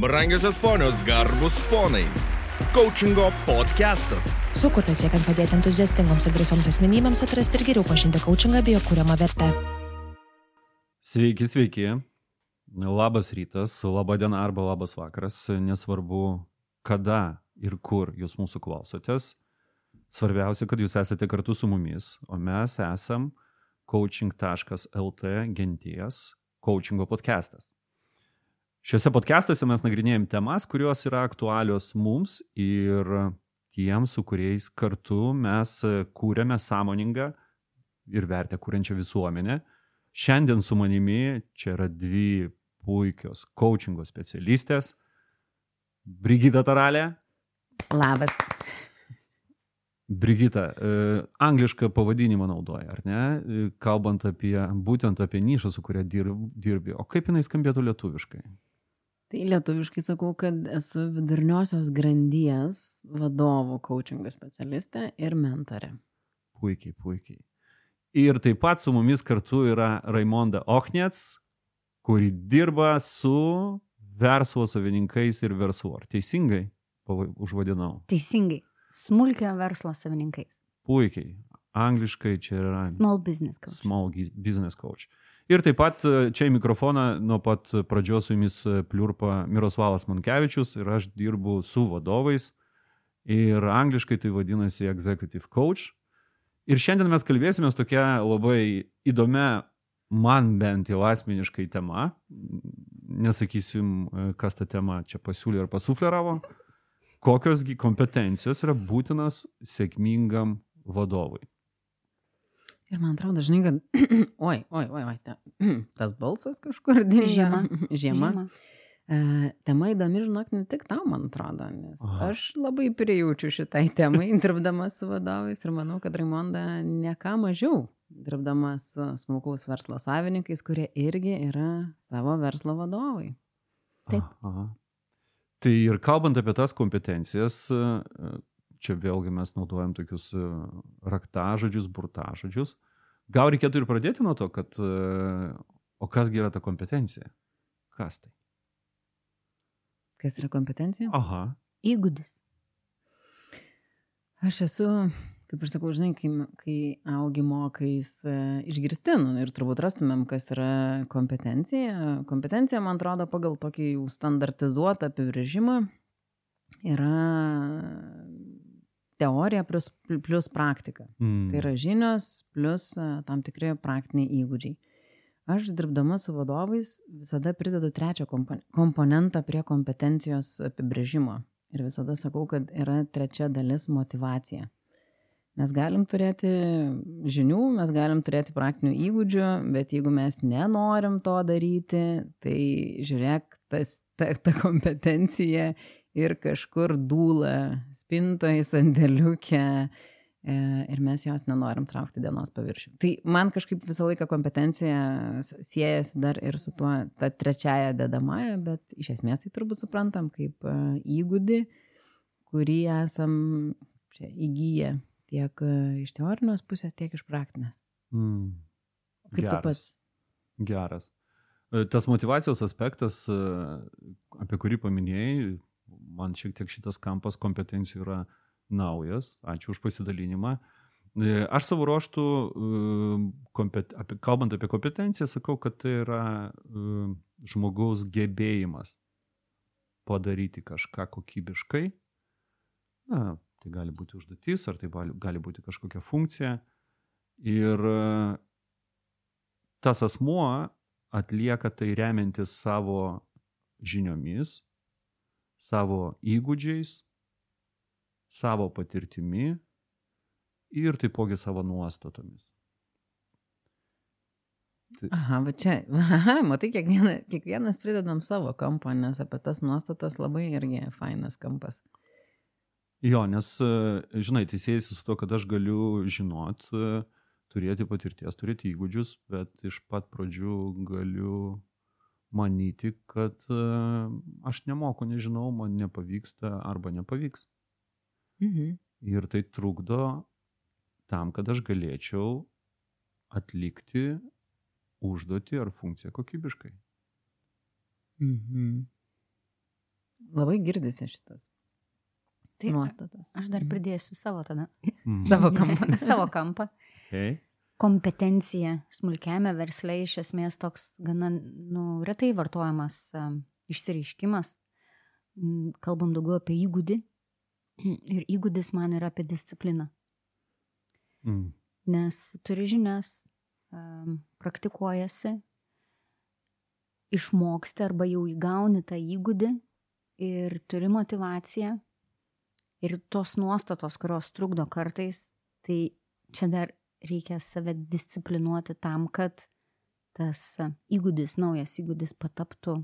Brangiosios ponios, garbus ponai. Coachingo podcastas. Sukurtas siekiant padėti entuziastingoms ir drąsioms asmenybėms atrasti ir geriau pažinti coachingą bei jo kūriamą vertę. Sveiki, sveiki. Labas rytas, laba diena arba labas vakaras. Nesvarbu, kada ir kur jūs mūsų klausotės. Svarbiausia, kad jūs esate kartu su mumis, o mes esam coaching.lt genties coachingo podcastas. Šiuose podcastuose mes nagrinėjom temas, kurios yra aktualios mums ir tiems, su kuriais kartu mes kūrėme sąmoningą ir vertę kūrenčią visuomenę. Šiandien su manimi čia yra dvi puikios coachingo specialistės. Brigita Taralė. Labas. Brigita, e, anglišką pavadinimą naudoja, ar ne? E, kalbant apie, būtent apie nišą, su kuria dirbi. O kaip jinai skambėtų lietuviškai? Tai lietuviškai sakau, kad esu vidurniosios grandies vadovų coachingo specialistė ir mentorė. Puikiai, puikiai. Ir taip pat su mumis kartu yra Raimonda Ochnets, kuri dirba su verslo savininkais ir verslu. Ar teisingai užvadinau? Teisingai smulkio verslo savininkais. Puikiai. Angliškai čia yra. Small business coach. Small business coach. Ir taip pat e, čia į mikrofoną nuo pat pradžios su jumis e, pliurpa Miroslavas Mankevičius ir aš dirbu su vadovais. Ir angliškai tai vadinasi executive coach. Ir šiandien mes kalbėsime tokia labai įdomia, man bent jau asmeniškai tema. Nesakysim, e, kas tą temą čia pasiūlė ar pasufleravo kokiosgi kompetencijos yra būtinas sėkmingam vadovui. Ir man atrodo, žinai, kad, oi, oi, oi, oi, ta, tas balsas kažkur dingo. Žiema. Žiema. Žiema. E, tema įdomi, žinok, ne tik tau, man atrodo, nes Aha. aš labai prijaučiu šitai temai, dirbdama su vadovais ir manau, kad Raimonda ne ką mažiau, dirbdama su smulkaus verslo savininkais, kurie irgi yra savo verslo vadovai. Taip. Aha. Tai ir kalbant apie tas kompetencijas, čia vėlgi mes naudojam tokius raktažodžius, burtažodžius. Gal reikėtų ir pradėti nuo to, kad o kasgi yra ta kompetencija? Kas tai? Kas yra kompetencija? Aha. Įgūdis. Aš esu kaip ir sakau, žinai, kai, kai augi mokais e, išgirsti, nu, ir turbūt rastumėm, kas yra kompetencija. Kompetencija, man atrodo, pagal tokį jau standartizuotą apibrėžimą yra teorija plus, plus praktika. Mm. Tai yra žinios plus e, tam tikri praktiniai įgūdžiai. Aš dirbdama su vadovais visada pridedu trečią komponentą prie kompetencijos apibrėžimo. Ir visada sakau, kad yra trečia dalis motivacija. Mes galim turėti žinių, mes galim turėti praktinių įgūdžių, bet jeigu mes nenorim to daryti, tai žiūrėk, tas, ta, ta kompetencija ir kažkur dūla spintoje, sandėliukė ir mes jos nenorim traukti dienos paviršių. Tai man kažkaip visą laiką kompetencija siejasi dar ir su tuo, ta trečiaja dedamąją, bet iš esmės tai turbūt suprantam kaip e, įgūdį, kurį esam čia įgyję tiek e, iš teorinės pusės, tiek iš praktinės. Mm. Kaip Geras. tu pats? Geras. E, tas motivacijos aspektas, e, apie kurį paminėjai, man šiek tiek šitas kampas kompetencijų yra naujas. Ačiū už pasidalinimą. Aš savo ruoštų, kalbant apie kompetenciją, sakau, kad tai yra žmogaus gebėjimas padaryti kažką kokybiškai, na, Tai gali būti užduotis, ar tai gali būti kažkokia funkcija. Ir e, tas asmuo atlieka tai remiantis savo žiniomis, savo įgūdžiais, savo patirtimi ir taipogi savo nuostatomis. Tai... Aha, va čia, aha, matai, kiekviena, kiekvienas pridedam savo kampą, nes apie tas nuostatas labai irgi fainas kampas. Jo, nes, e, žinai, teisėjasi su to, kad aš galiu žinot, e, turėti patirties, turėti įgūdžius, bet iš pat pradžių galiu manyti, kad e, aš nemoku, nežinau, man nepavyksta arba nepavyks. Mhm. Ir tai trukdo tam, kad aš galėčiau atlikti užduotį ar funkciją kokybiškai. Mhm. labai girdisi šitas Tai nuostatas. aš dar Mhm. pridėsiu savo tada. Mm. Savo kampą. savo kampą. Okay. Kompetencija smulkiame versle iš esmės toks gana nu, retai vartojamas um, išsireiškimas. Mm, Kalbam daugiau apie įgūdį. Ir įgūdis man yra apie discipliną. Mm. nes turi žinias, um, praktikuojasi, išmoksti arba jau įgauni tą įgūdį ir turi motivaciją ir tos nuostatos, kurios trukdo kartais, tai čia dar reikia save disciplinuoti tam, kad tas įgūdis, naujas įgūdis pataptų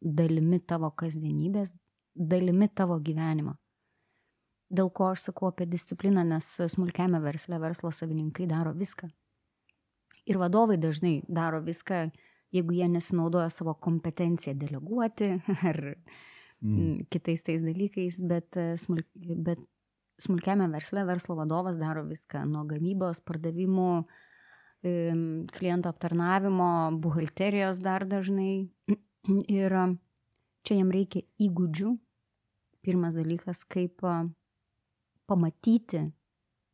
dalimi tavo kasdienybės, dalimi tavo gyvenimo. Dėl ko aš sakau apie discipliną, nes smulkiame versle verslo savininkai daro viską. Ir vadovai dažnai daro viską, jeigu jie nesinaudoja savo kompetenciją deleguoti ar Mm. kitais tais dalykais, bet, smulk, bet smulkiame versle verslo vadovas daro viską nuo gamybos, pardavimų, kliento aptarnavimo, buhalterijos dar dažnai. Ir čia jam reikia įgūdžių. Pirmas dalykas, kaip pamatyti,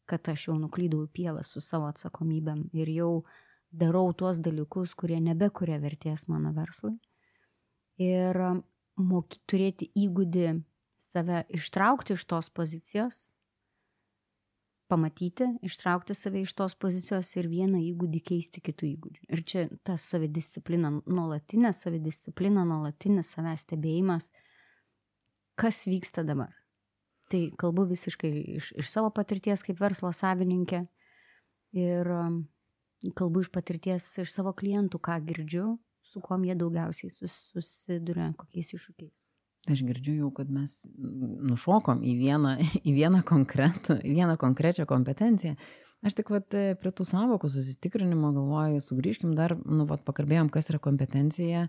kad aš jau nuklydau į pievą su savo atsakomybėm ir jau darau tuos dalykus, kurie nebekuria vertės mano verslui. Ir moky, turėti įgūdį save ištraukti iš tos pozicijos, pamatyti, ištraukti save iš tos pozicijos ir vieną įgūdį keisti kitų įgūdžių. Ir čia ta savidisciplina, nuolatinė savidisciplina, nuolatinis savęs stebėjimas, kas vyksta dabar. Tai kalbu visiškai iš, iš savo patirties kaip verslo savininkė ir um, kalbu iš patirties iš savo klientų, ką girdžiu, su kuom jie daugiausiai sus, susiduria, kokiais iššūkiais. Aš girdžiu jau, kad mes nušokom į vieną, į vieną, konkretų, į vieną konkrečią kompetenciją. Aš tik vat, prie tų savokų susitikrinimo galvoju, sugrįžkim dar, nu, vat, pakalbėjom, kas yra kompetencija.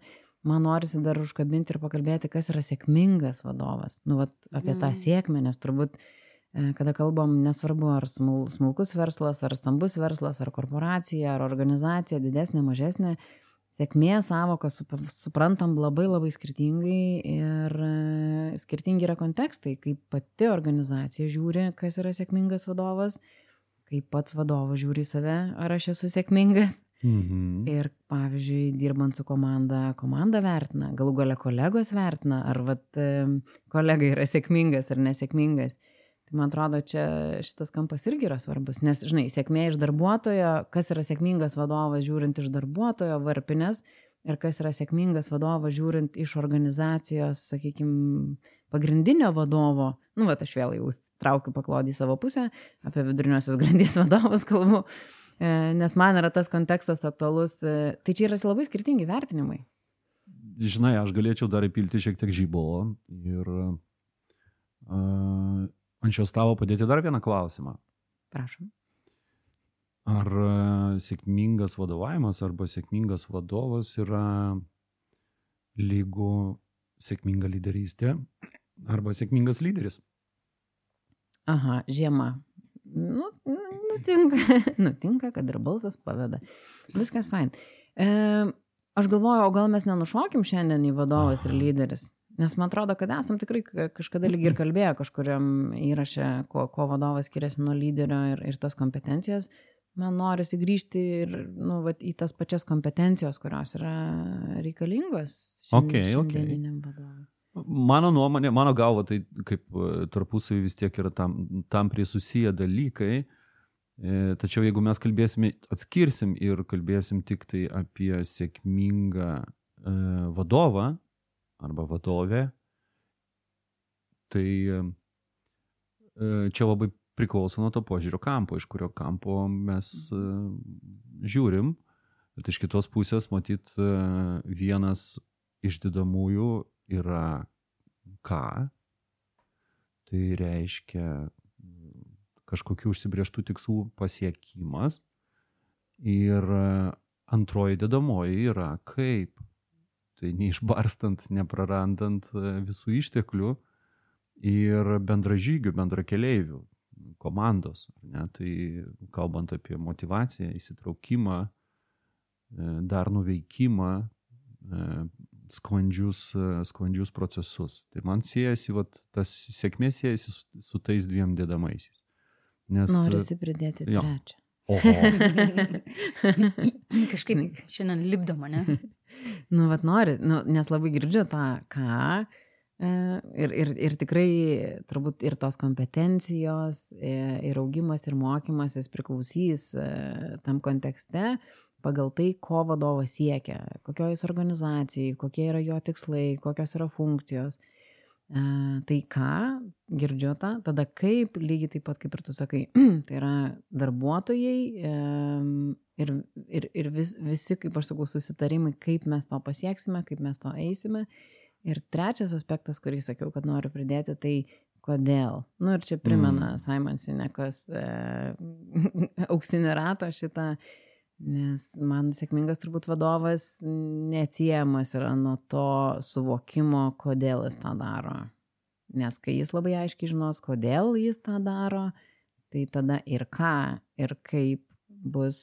Man norisi dar užkabinti ir pakalbėti, kas yra sėkmingas vadovas. Nu, vat, apie mm. tą sėkmę, nes turbūt, e, kada kalbam, nesvarbu, ar smul, smulkus verslas, ar stambus verslas, ar korporacija, ar organizacija, didesnė, mažesnė, sėkmės savoką sup- suprantam labai labai skirtingai ir e, skirtingi yra kontekstai, kaip pati organizacija žiūri, kas yra sėkmingas vadovas, kaip pats vadovas žiūri į save, ar aš esu sėkmingas. Mhm. Ir pavyzdžiui, dirbant su komanda, komanda vertina, galų gale kolegos vertina, ar vat, e, kolega yra sėkmingas ar nesėkmingas. Tai man atrodo, čia šitas kampas irgi yra svarbus, nes, žinai, sėkmė iš darbuotojo, kas yra sėkmingas vadovas žiūrint iš darbuotojo varpinės ir kas yra sėkmingas vadovas žiūrint iš organizacijos, sakykime, pagrindinio vadovo, nu, va, aš vėl jau traukiu paklodį į savo pusę, apie viduriniosios grandies vadovas kalbu, e, nes man yra tas kontekstas aktualus, e, tai čia yra labai skirtingi vertinimai. Žinai, aš galėčiau dar įpilti šiek tiek žybolo ir uh, ant šios tavo padėti dar vieną klausimą. Prašom. Ar e, sėkmingas vadovavimas arba sėkmingas vadovas yra lygu sėkminga lyderystė arba sėkmingas lyderis? Aha, žiema. Nu, nutinka, nutinka, kad ir balsas paveda. Viskas fain. E, aš galvoju, o gal mes nenušokim šiandien į vadovas ir lyderis? Nes man atrodo, kad esam tikrai ka- kažkada lyg ir kalbėję kažkuriam įraše, ko, ko vadovas skiriasi nuo lyderio ir, ir tas kompetencijas. Man norisi grįžti ir nu, vat, į tas pačias kompetencijos, kurios yra reikalingos. Okei, okei. šiandieniniam vadovui. Mano nuomonė, mano galva, tai kaip e, tarpusavį vis tiek yra tam, tam prie susiję dalykai. E, Tačiau jeigu mes kalbėsime, atskirsim ir kalbėsim tik tai apie sėkmingą e, vadovą arba vadovę, tai e, čia labai priklauso nuo to požiūrio kampo, iš kurio kampo mes e, žiūrim. Bet iš kitos pusės, matyt, e, vienas iš didamųjų yra ką? Tai reiškia kažkokių užsibrieštų tikslų pasiekimas. Ir antroji dedamoji yra kaip. Tai neišbarstant, neprarandant e, visų išteklių ir bendražygių, bendrakeleivių, komandos. Ne? Tai kalbant apie motivaciją, įsitraukimą, e, dar nuveikimą, e, sklandžius, sklandžius procesus. Tai man siejasi, vat, tas sėkmė siejasi su, su tais dviem dėdamaisiais. Nes, Norisi pridėti jo. trečią. Kažkaip šiandien lipdo mane. nu, vad nori, nu, nes labai girdžiu tą ką. E, ir, ir, ir tikrai turbūt ir tos kompetencijos, e, ir augimas, ir mokymasis priklausys e, tam kontekste pagal tai, ko vadovas siekia, kokioj jis organizacijai, kokie yra jo tikslai, kokios yra funkcijos. E, tai ką, girdžiu tą, tada kaip, lygiai taip pat kaip ir tu sakai, tai yra darbuotojai e, ir, ir, ir vis, visi, kaip aš sakau, susitarimai, kaip mes to pasieksime, kaip mes to eisime. Ir trečias aspektas, kurį sakiau, kad noriu pridėti, tai kodėl. Nu ir čia primena mm. Simon Sinekas e, auksinį ratą šitą Nes man sėkmingas turbūt vadovas neatsiejamas yra nuo to suvokimo, kodėl jis tą daro. Nes kai jis labai aiškiai žinos, kodėl jis tą daro, tai tada ir ką, ir kaip bus,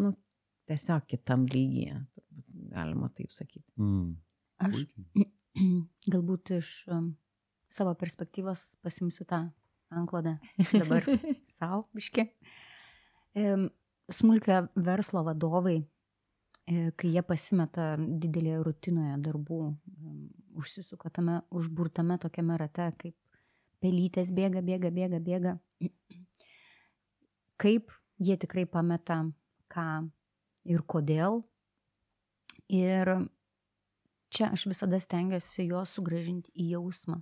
nu, tiesiog kitam lygyje, galima taip sakyti. Mm. Aš galbūt iš um, savo perspektyvos pasimsiu tą anklodę dabar savo biški. Um, smulkio verslo vadovai, e, kai jie pasimeta didelėje rutinoje darbų, užsisuka tame užburtame tokiame rate, kaip pelytės bėga, bėga, bėga, bėga, kaip jie tikrai pameta ką ir kodėl. Ir čia aš visada stengiuosi juos sugražinti į jausmą.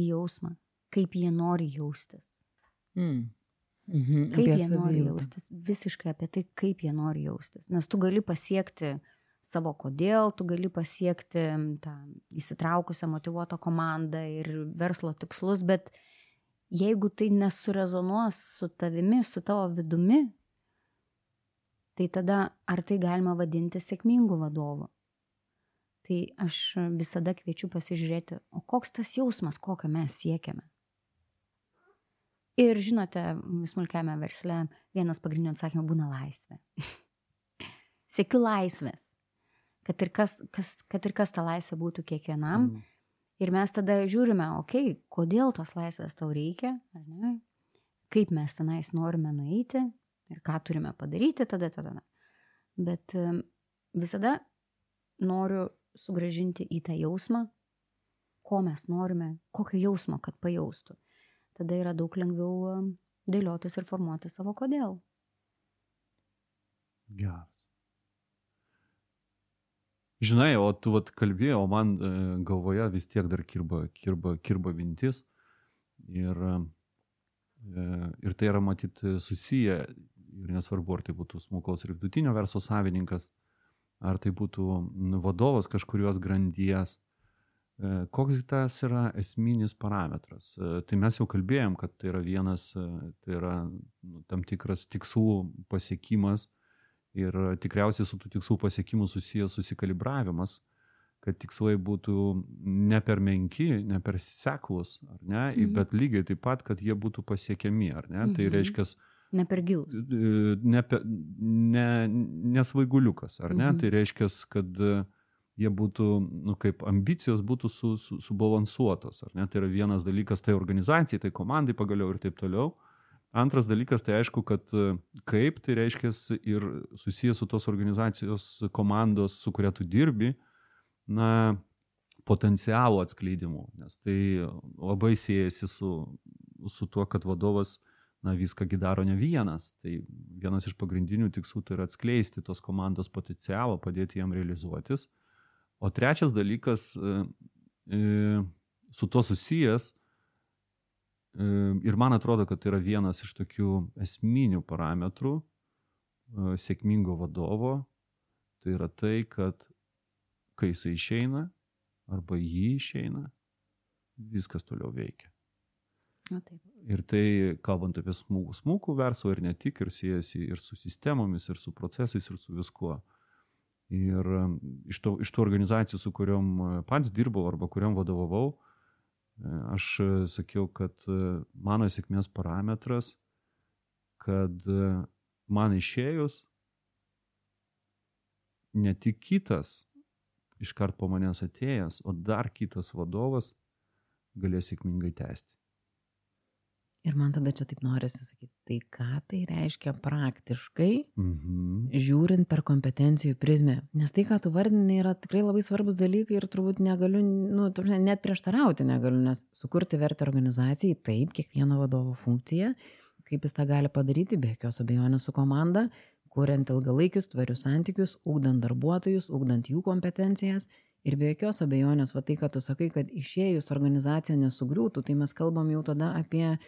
Į jausmą, kaip jie nori jaustis. Mm. Mhm, kaip jie savijautą. nori jaustis, visiškai apie tai, kaip jie nori jaustis. Nes tu gali pasiekti savo kodėl, tu gali pasiekti tą įsitraukusią motivuotą komandą ir verslo tikslus, bet jeigu tai nesurezonuos su tavimi, su tavo vidumi, tai tada ar tai galima vadinti sėkmingu vadovu? Tai aš visada kviečiu pasižiūrėti, o koks tas jausmas, kokio mes siekiame. Ir žinote, smulkiame versle vienas pagrindinių atsakymų būna laisvė. Sėkiu laisvės, kad ir kas, kas, kad ir kas ta laisvė būtų kiekvienam. Mm. Ir mes tada žiūrime, okei, okay, kodėl tos laisvės tau reikia, ne? kaip mes tenais norime nueiti ir ką turime padaryti tada, tada. Bet visada noriu sugražinti į tą jausmą, ko mes norime, kokio jausmo, kad pajaustų tada yra daug lengviau dėliotis ir formuoti savo kodėl. Geras. Žinai, o tu vat kalbėjai, o man e, galvoje vis tiek dar kirba, kirba, kirba mintis. Ir, e, ir tai yra matyti susiję, ir nesvarbu, ar tai būtų smulkaus ir vidutinio verslo savininkas, ar tai būtų vadovas kažkurios grandies, koks tas yra esminis parametras? E, tai mes jau kalbėjom, kad tai yra vienas, e, tai yra nu, tam tikras tikslų pasiekimas ir tikriausiai su tų tikslų pasiekimu susijęs susikalibravimas, kad tikslai būtų ne per menki, ne per seklus, ar ne, mhm. bet lygiai taip pat, kad jie būtų pasiekiami, ar ne. Tai mhm. Tai reiškia, Ne per gilus. Ne, ne, nesvaiguliukas, ar ne? Mhm. Tai reiškia, kad uh, jie būtų, nu, kaip ambicijos būtų su, su, subalansuotos. Ar ne? Tai yra vienas dalykas tai organizacijai, tai komandai pagaliau ir taip toliau. Antras dalykas, tai aišku, kad e, kaip tai reiškia ir susijęs su tos organizacijos komandos, su kuria tu dirbi, na, potencialo atskleidimu, nes tai labai siejasi su, su tuo, kad vadovas, na, viską daro ne vienas. Tai vienas iš pagrindinių tikslų tai yra atskleisti tos komandos potencialą, padėti jam realizuotis. O trečias dalykas e, e, su tuo susijęs, e, ir man atrodo, kad tai yra vienas iš tokių esminių parametrų sėkmingo vadovo, tai yra tai, kad kai jisai išeina arba jį išeina, viskas toliau veikia. Na, taip. Ir tai, kalbant apie smūgų, smūgų verslą ir ne tik, ir siejasi ir su sistemomis, ir su procesais, ir su viskuo. Ir iš, to, iš tų organizacijų, su kuriuom e, pats dirbau arba kuriuom vadovavau, e, aš e, sakiau, kad mano sėkmės parametras, kad man išėjus ne tik kitas iškart po manęs atėjęs, o dar kitas vadovas galės sėkmingai tęsti. Ir man tada čia taip norisi sakyti, tai ką tai reiškia praktiškai, Mhm. žiūrint per kompetencijų prizmę. Nes tai, ką tu vardini, yra tikrai labai svarbus dalykai ir turbūt negaliu, nu, prasme, net prieštarauti negaliu, nes sukurti vertę organizacijai, taip, kiekvieno vadovo funkcija, kaip jis tą gali padaryti, be jokios abejonės su komanda, kuriant ilgalaikius tvarius santykius, ugdant darbuotojus, ugdant jų kompetencijas. Ir be jokios abejonės, va tai, kad tu sakai, kad išėjus organizacija nesugriūtų, tai mes kalbam jau tada apie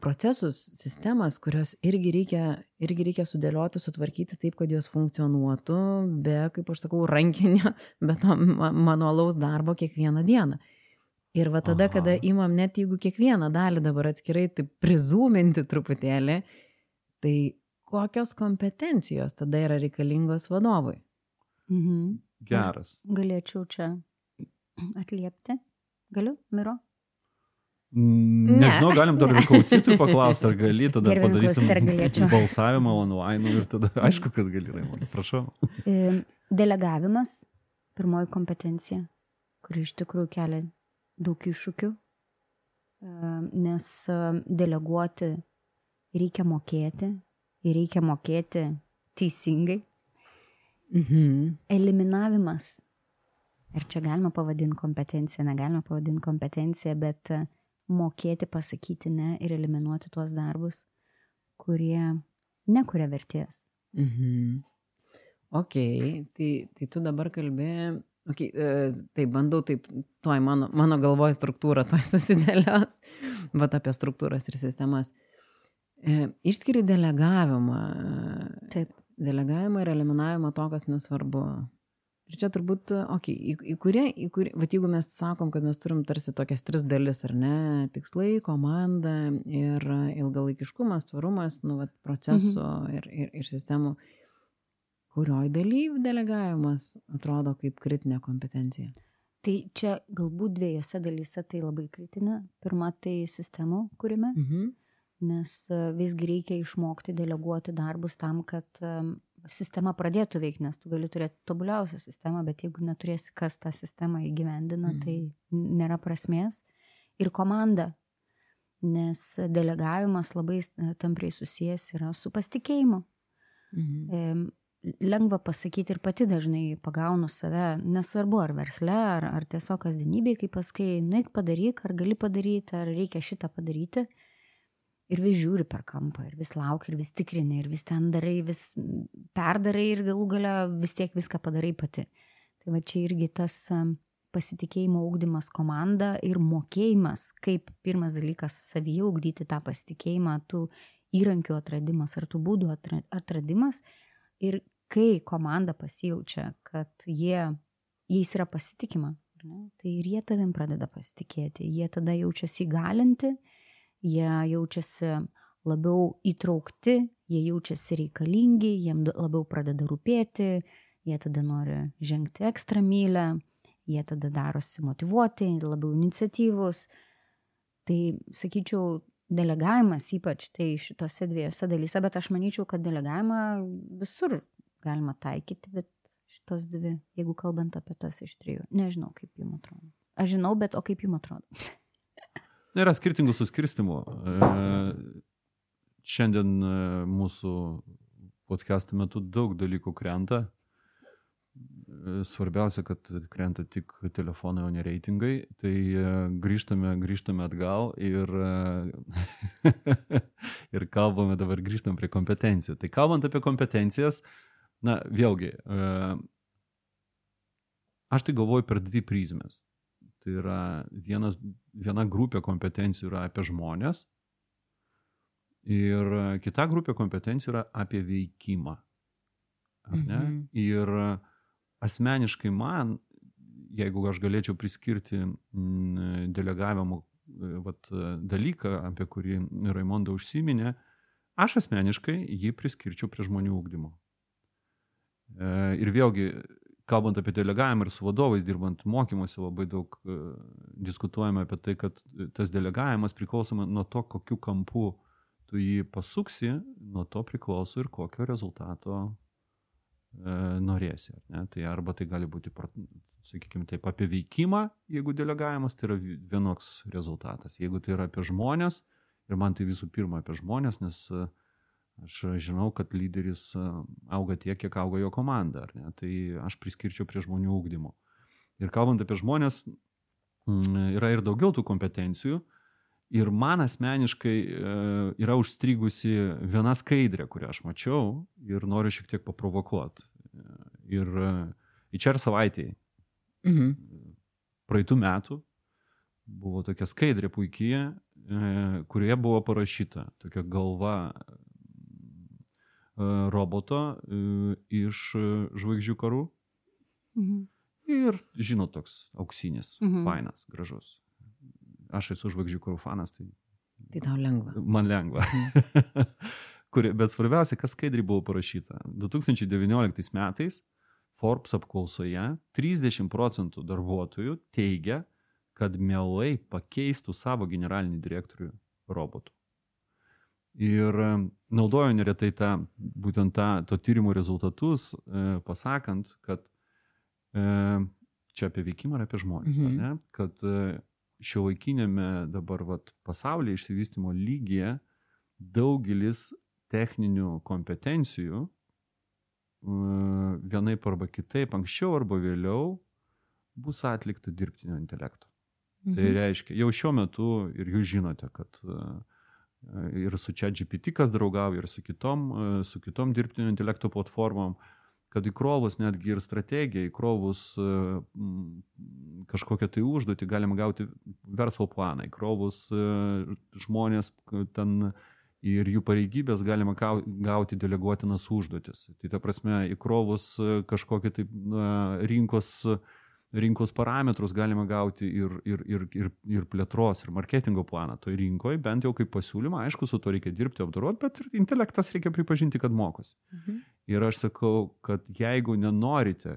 procesus, sistemas, kurios irgi reikia, irgi reikia sudėlioti, sutvarkyti taip, kad jos funkcionuotų be, kaip aš sakau, rankinio, be to ma- manualaus darbo kiekvieną dieną. Ir va tada, Aha. kada imam net jeigu kiekvieną dalį dabar atskirai taip prizūminti truputėlį, tai kokios kompetencijos tada yra reikalingos vadovui? Mhm. Geras. Galėčiau čia atliepti. Galiu, Miro? Mm, Nežinau, galim dar ir klausytojų paklausti, ar gali, tada Gerbiami padarysim galėčiau? balsavimą online ir tada aišku, kad gali, Raimondai, prašau. E, Delegavimas, pirmoji kompetencija, kuri iš tikrųjų kelia daug iššūkių, E, nes e, deleguoti reikia mokėti ir reikia mokėti teisingai. Mhm. Eliminavimas. Ir čia galima pavadinti kompetenciją, negalima pavadinti kompetenciją, bet e, mokėti pasakyti ne ir eliminuoti tuos darbus, kurie nekuria vertės. Mhm. Ok, tai, tai tu dabar kalbėjai, okay, e, tai bandau taip, toj mano, mano galvoje struktūra, toj susidėlios, bet apie struktūras ir sistemas. E, išskiri delegavimą. Taip. Delegavimą ir eliminavimą to, kas nesvarbu. Ir čia turbūt, okei, okay, į, į kurį, į kurį, va jeigu mes sakom, kad mes turim tarsi tokias tris dalis, ar ne, tikslai, komanda ir ilgalaikiškumas, tvarumas, nu, va, procesų mhm. ir, ir, ir sistemų, kurioj dalyvių delegavimas atrodo kaip kritinė kompetencija. Tai čia galbūt dviejose dalyse tai labai kritinė. Pirma, tai sistemų kūrime, Mhm. nes e, visgi reikia išmokti deleguoti darbus tam, kad sistema pradėtų veikti, nes tu gali turėti tobuliausią sistemą, bet jeigu neturėsi, kas tą sistemą įgyvendina, Mhm. tai nėra prasmės. Ir komanda, nes delegavimas labai tampriai susijęs yra su pasitikėjimu. Mhm. Lengva pasakyti ir pati dažnai pagaunu save, nesvarbu ar versle, ar, ar tiesiog kasdienybėje, kai paskai, nueik padaryk, ar gali padaryti, ar reikia šitą padaryti. Ir vis žiūri per kampą, ir vis lauki, ir vis tikrini, ir vis ten darai, vis perdarai ir galų gale vis tiek viską padarai pati. Tai va čia irgi tas pasitikėjimo ūkdymas komanda ir mokėjimas, kaip pirmas dalykas savyje ūkdyti tą pasitikėjimą, tų įrankių atradimas ar tų būdų atra- atradimas. Ir kai komanda pasijaučia, kad jie, jais yra pasitikima, ne, tai ir jie tavim pradeda pasitikėti. Jie tada jaučiasi įgalinti, jie jaučiasi labiau įtraukti, jie jaučiasi reikalingi, jiem labiau pradeda rūpėti, jie tada nori žengti ekstra mylę, jie tada darosi motivuoti, labiau iniciatyvus. Tai sakyčiau, delegavimas ypač tai šitose dviejose dalyse, bet aš manyčiau, kad delegavimą visur galima taikyti, bet šitos dvi, jeigu kalbant apie tas iš trijų, nežinau, kaip jums atrodo. Aš žinau, bet o kaip jums atrodo? Yra skirtingų suskirstimų. E, Šiandien e, mūsų podcast'o metu daug dalykų krenta. E, Svarbiausia, kad krenta tik telefonai, o ne reitingai. Tai grįžtame, grįžtame atgal ir, ir kalbame dabar, grįžtam prie kompetencijų. Tai kalbant apie kompetencijas, na, vėlgi, aš tai galvoju per dvi prizmes. Tai yra vienas, viena grupė kompetencijų yra apie žmonės ir kita grupė kompetencijų yra apie veikimą. Mhm. Ir asmeniškai man, jeigu aš galėčiau priskirti mm, delegavimo vat, dalyką, apie kurį Raimonda užsiminė, aš asmeniškai jį priskirčiau prie žmonių ūkdymo. E, Ir vėlgi, kalbant apie delegavimą ir su vadovais dirbant mokymuose, labai daug e, diskutuojame apie tai, kad tas delegavimas priklausoma nuo to, kokiu kampu tu jį pasuksi, nuo to priklauso ir kokio rezultato norėsi. Ne? Tai arba tai gali būti, sakykime, taip apie veikimą, jeigu delegavimas, tai yra vienoks rezultatas. Jeigu tai yra apie žmonės, ir man tai visų pirma apie žmonės, nes aš žinau, kad lyderis auga tiek, kiek auga jo komanda. Tai aš priskirčiau prie žmonių ūkdymo. Ir kalbant apie žmonės, yra ir daugiau tų kompetencijų. Ir man asmeniškai e, yra užstrigusi viena skaidrė, kurią aš mačiau ir noriu šiek tiek paprovokuoti. Ir į čia ir savaitėje, mhm. praeitų metų, buvo tokia skaidrė puikiai, e, kurioje buvo parašyta tokia galva e, roboto iš žvaigždžių karų. Mhm. Ir, žinot, toks auksinis, mhm. fainas, gražus aš esu žvaigždžių karų fanas, tai... Tai tau lengva. Man lengva. Mhm. Kuri, bet svarbiausia, kas skaidriai buvo parašyta. 2019 metais Forbes apklausoje 30 procentų darbuotojų teigia, kad mielai pakeistų savo generalinį direktorių robotų. Ir e, naudoju neretai tą, būtent tą, to tyrimo rezultatus, e, pasakant, kad e, čia apie veikimą ar apie žmonės, mhm. ne, kad e, šiuolaikinėme dabar vat, pasaulyje išsivystimo lygyje daugelis techninių kompetencijų vienaip arba kitaip, anksčiau arba vėliau bus atlikta dirbtinio intelekto. Tai mhm. Tai reiškia, jau šiuo metu ir jūs žinote, kad ir su čia GPT kas draugauja, ir su kitom, su kitom dirbtinio intelekto platformom, uh, kad įkrovus netgi ir strategiją, įkrovus e, kažkokią tai užduotį galima gauti verslo planą, įkrovus e, žmonės ten ir jų pareigybės galima gauti deleguotinas užduotis. Tai ta prasme, įkrovus e, kažkokią tai rinkos rinkos parametrus galima gauti ir, ir, ir, ir, ir plėtros, ir marketingo planą toj rinkoje, bent jau kaip pasiūlymą, aišku, su to reikia dirbti, apdoroti, bet ir intelektas reikia pripažinti, kad mokosi. Mhm. Ir aš sakau, kad jeigu nenorite,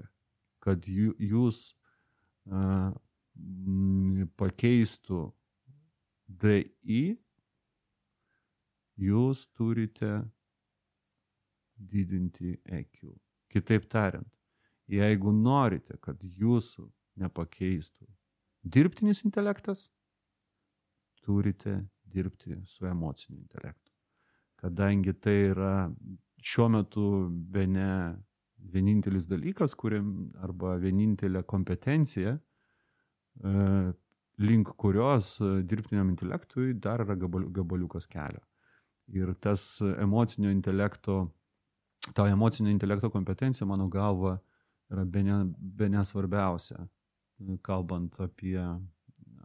kad jūs uh, pakeistų DI, jūs turite didinti EQ. Kitaip tariant, Jeigu norite, kad jūsų nepakeistų dirbtinis intelektas, turite dirbti su emociniu intelektu. Kadangi tai yra šiuo metu be ne vienintelis dalykas, kuriam arba vienintelė kompetencija, e, link kurios dirbtiniam intelektui dar yra gabaliukas kelio. Ir tas emocinio intelekto, ta emocinio intelekto kompetencija, mano galva, yra bene, bene svarbiausia, kalbant apie,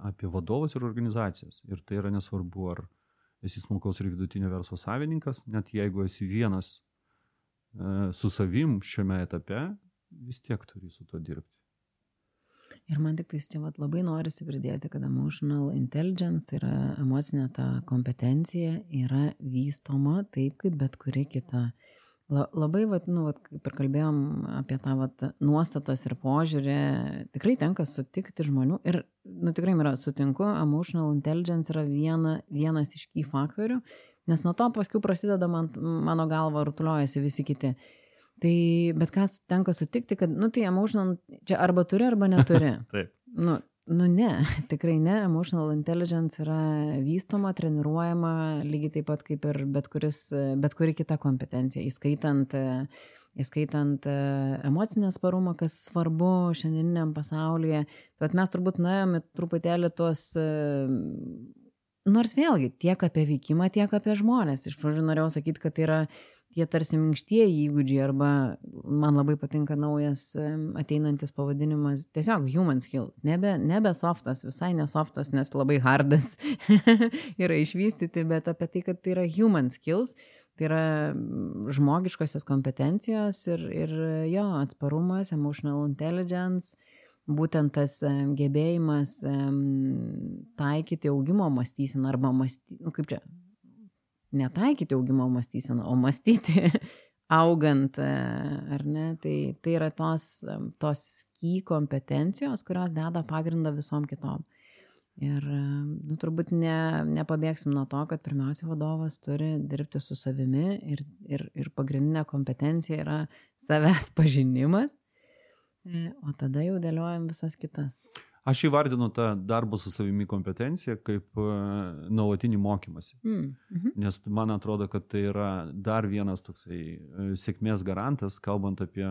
apie vadovus ir organizacijas. Ir tai yra nesvarbu, ar esi smulkaus ir vidutinio verslo savininkas, net jeigu esi vienas e, su savim šiame etape, vis tiek turi su to dirbti. Ir man tik tai čia vat, labai norisi pridėti, kad emotional intelligence, tai yra emocinė ta kompetencija, yra vystoma taip, kaip bet kuri kita La, labai, vat, nu, vat, kaip ir kalbėjom apie tą vat, nuostatas ir požiūrį, tikrai tenka sutikti žmonių ir, nu, tikrai yra sutinku, emotional intelligence yra viena, vienas iš key faktorių, nes nuo to paskui prasideda man, mano galva rutuliojasi visi kiti. Tai, bet ką tenka sutikti, kad, nu, tai emotional, čia arba turi, arba neturi. Taip. Nu, Nu ne, tikrai ne. Emotional intelligence yra vystoma, treniruojama lygiai taip pat kaip ir bet, kuris, bet kuri kita kompetencija, įskaitant, įskaitant emocinę sparumą, kas svarbu šiandieniniam pasaulyje. Bet mes turbūt nuėjome truputėlį tuos Nors vėlgi, tiek apie veikimą, tiek apie žmonės. Iš pradžių norėjau sakyti, kad tai yra tie tarsi minkštieji įgūdžiai arba man labai patinka naujas ateinantis pavadinimas tiesiog human skills, nebe, nebe softas, visai nesoftas, nes labai hardas yra išvystyti, bet apie tai, kad tai yra human skills, tai yra žmogiškosios kompetencijos ir, ir jo atsparumas, emotional intelligence, būtent tas gebėjimas taikyti augimo mąstyseną arba mąstyti, nu kaip čia, netaikyti augimo mąstyseną, o mąstyti augant, e, ar ne, tai, tai yra tos, tos ky kompetencijos, kurios deda pagrindą visom kitom. Ir, nu, turbūt ne, nepabėgsim nuo to, kad pirmiausia vadovas turi dirbti su savimi ir, ir, ir pagrindinė kompetencija yra savęs pažinimas, e, o tada jau dėliojam visas kitas. Aš įvardinu tą darbo su savimi kompetenciją kaip uh, nuolatinį mokymasi. Mm. Mhm. Nes man atrodo, kad tai yra dar vienas toksai uh, sėkmės garantas, kalbant apie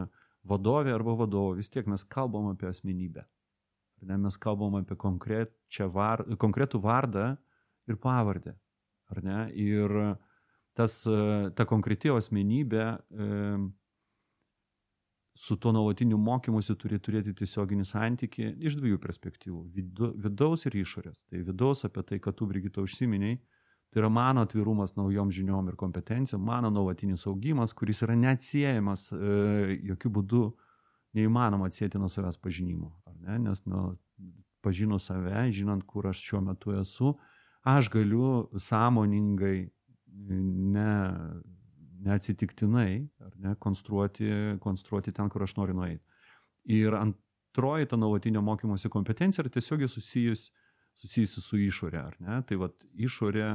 vadovę arba vadovą. Vis tiek mes kalbam apie asmenybę. Ne, mes kalbam apie var, konkretų vardą ir pavardę. Ir tas, uh, ta konkreti asmenybė su tuo nuolatiniu mokymusi turi turėti tiesioginį santykį iš dviejų perspektyvų vidu, - vidaus ir išorės. Tai vidaus apie tai, kad tu, Brigita, užsiminiai, tai yra mano atvirumas naujom žiniom ir kompetencijom, mano nuolatinis augimas, kuris yra neatsiejamas, e, jokių būdų neįmanoma atsėti nuo savęs pažinimo. Ne? Nes nu, pažinus save, žinant, kur aš šiuo metu esu, aš galiu sąmoningai ne neatsitiktinai, ne, konstruoti, konstruoti ten, kur aš noriu nueiti. Ir antroji ta nuolatinio mokymosi kompetencija yra tiesiogiai susijusi, susijusi su išorė, ar ne? Tai vad išorė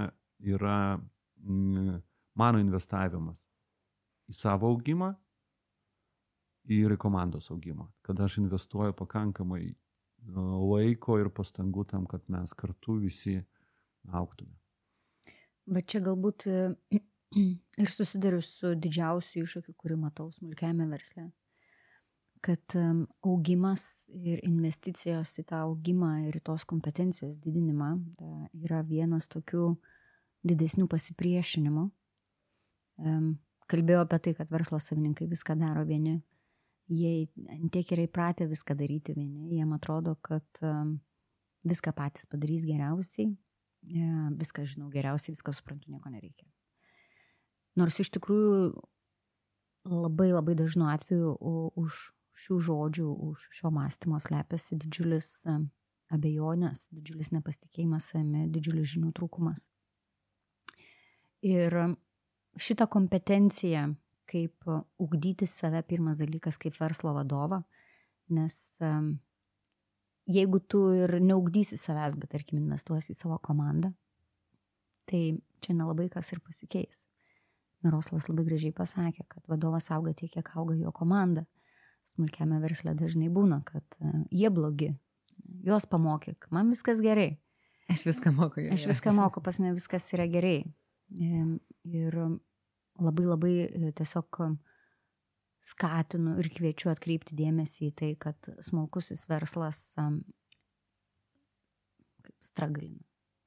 yra mm, mano investavimas į savo augimą ir į komandos augimą. Kada aš investuoju pakankamai laiko ir pastangų tam, kad mes kartu visi auktume. Bet čia galbūt ir susiduriu su didžiausiu iššūkiu, kurį matau smulkiame versle. Kad augimas ir investicijos į tą augimą ir tos kompetencijos didinimą yra vienas tokių didesnių pasipriešinimų. Kalbėjau apie tai, kad verslo savininkai viską daro vieni. Jie tiek yra įpratę viską daryti vieni. Jiem atrodo, kad viską patys padarys geriausiai, viską žinau geriausiai, viską suprantu, nieko nereikia. Nors iš tikrųjų labai labai dažnu atveju už šių žodžių, už šio mąstymo slepiasi didžiulis abejonės, didžiulis nepasitikėjimas savimi, didžiulis žinių trūkumas. Ir šitą kompetenciją, kaip ugdyti save, pirmas dalykas, kaip verslo vadovą, nes jeigu tu ir neugdysi savęs, bet tarkim investuosi į savo komandą, tai čia nelabai kas ir pasikeis. Miroslas labai gražiai pasakė, kad vadovas auga tiek, kiek auga jo komanda. Smulkiame versle dažnai būna, kad uh, jie blogi. Juos pamokyk, man viskas gerai. Aš viską moku. Aš viską moku, pas ne viskas yra gerai. Ir labai labai e, tiesiog skatinu ir kviečiu atkreipti dėmesį į tai, kad smulkusis verslas straglina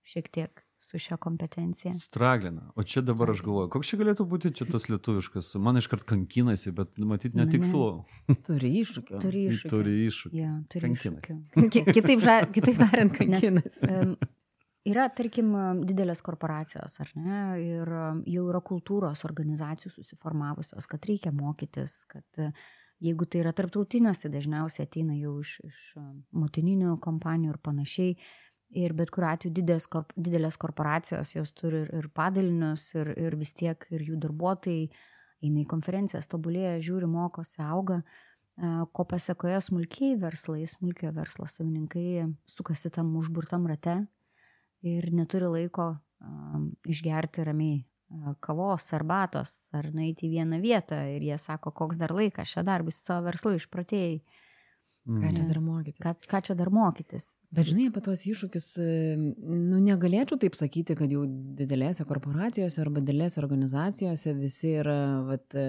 šiek tiek su šia kompetencija. Straglina. O čia dabar aš galvoju, koks čia galėtų būti čia tas lietuviškas. Man iškart kankinasi, bet matyt netikslu. Ne. Turi iššūkių. Turi iššūkių. Turi iššūkių. Ja, turi iššūkių. kitaip, ža, kitaip tariant, kankinasi. Nes, um, yra, tarkim, didelės korporacijos, ar ne, ir jau yra kultūros organizacijų susiformavusios, kad reikia mokytis, kad jeigu tai yra tarptautinės, tai dažniausiai ateina jau iš, iš motininių kompanijų ir panašiai Ir bet kuriuo atveju didelės, korp, didelės korporacijos, jos turi ir, ir padalinius, ir, ir vis tiek ir jų darbuotojai eina į konferencijas, tobulėja, žiūri, mokosi, auga, ko pasiekoje smulkiai verslai, smulkio verslo savininkai sukasi tam užburtam rate ir neturi laiko išgerti ramiai kavos, arbatos ar nueiti į vieną vietą ir jie sako, koks dar laikas, šią darbą su savo verslu išpratėjai. Mm. Ką čia dar mokytis? Ką, ką čia dar mokytis? Bet žinai, apie tuos iššūkius, nu negalėčiau taip sakyti, kad jau didelėse korporacijose arba didelėse organizacijose visi yra vat, e,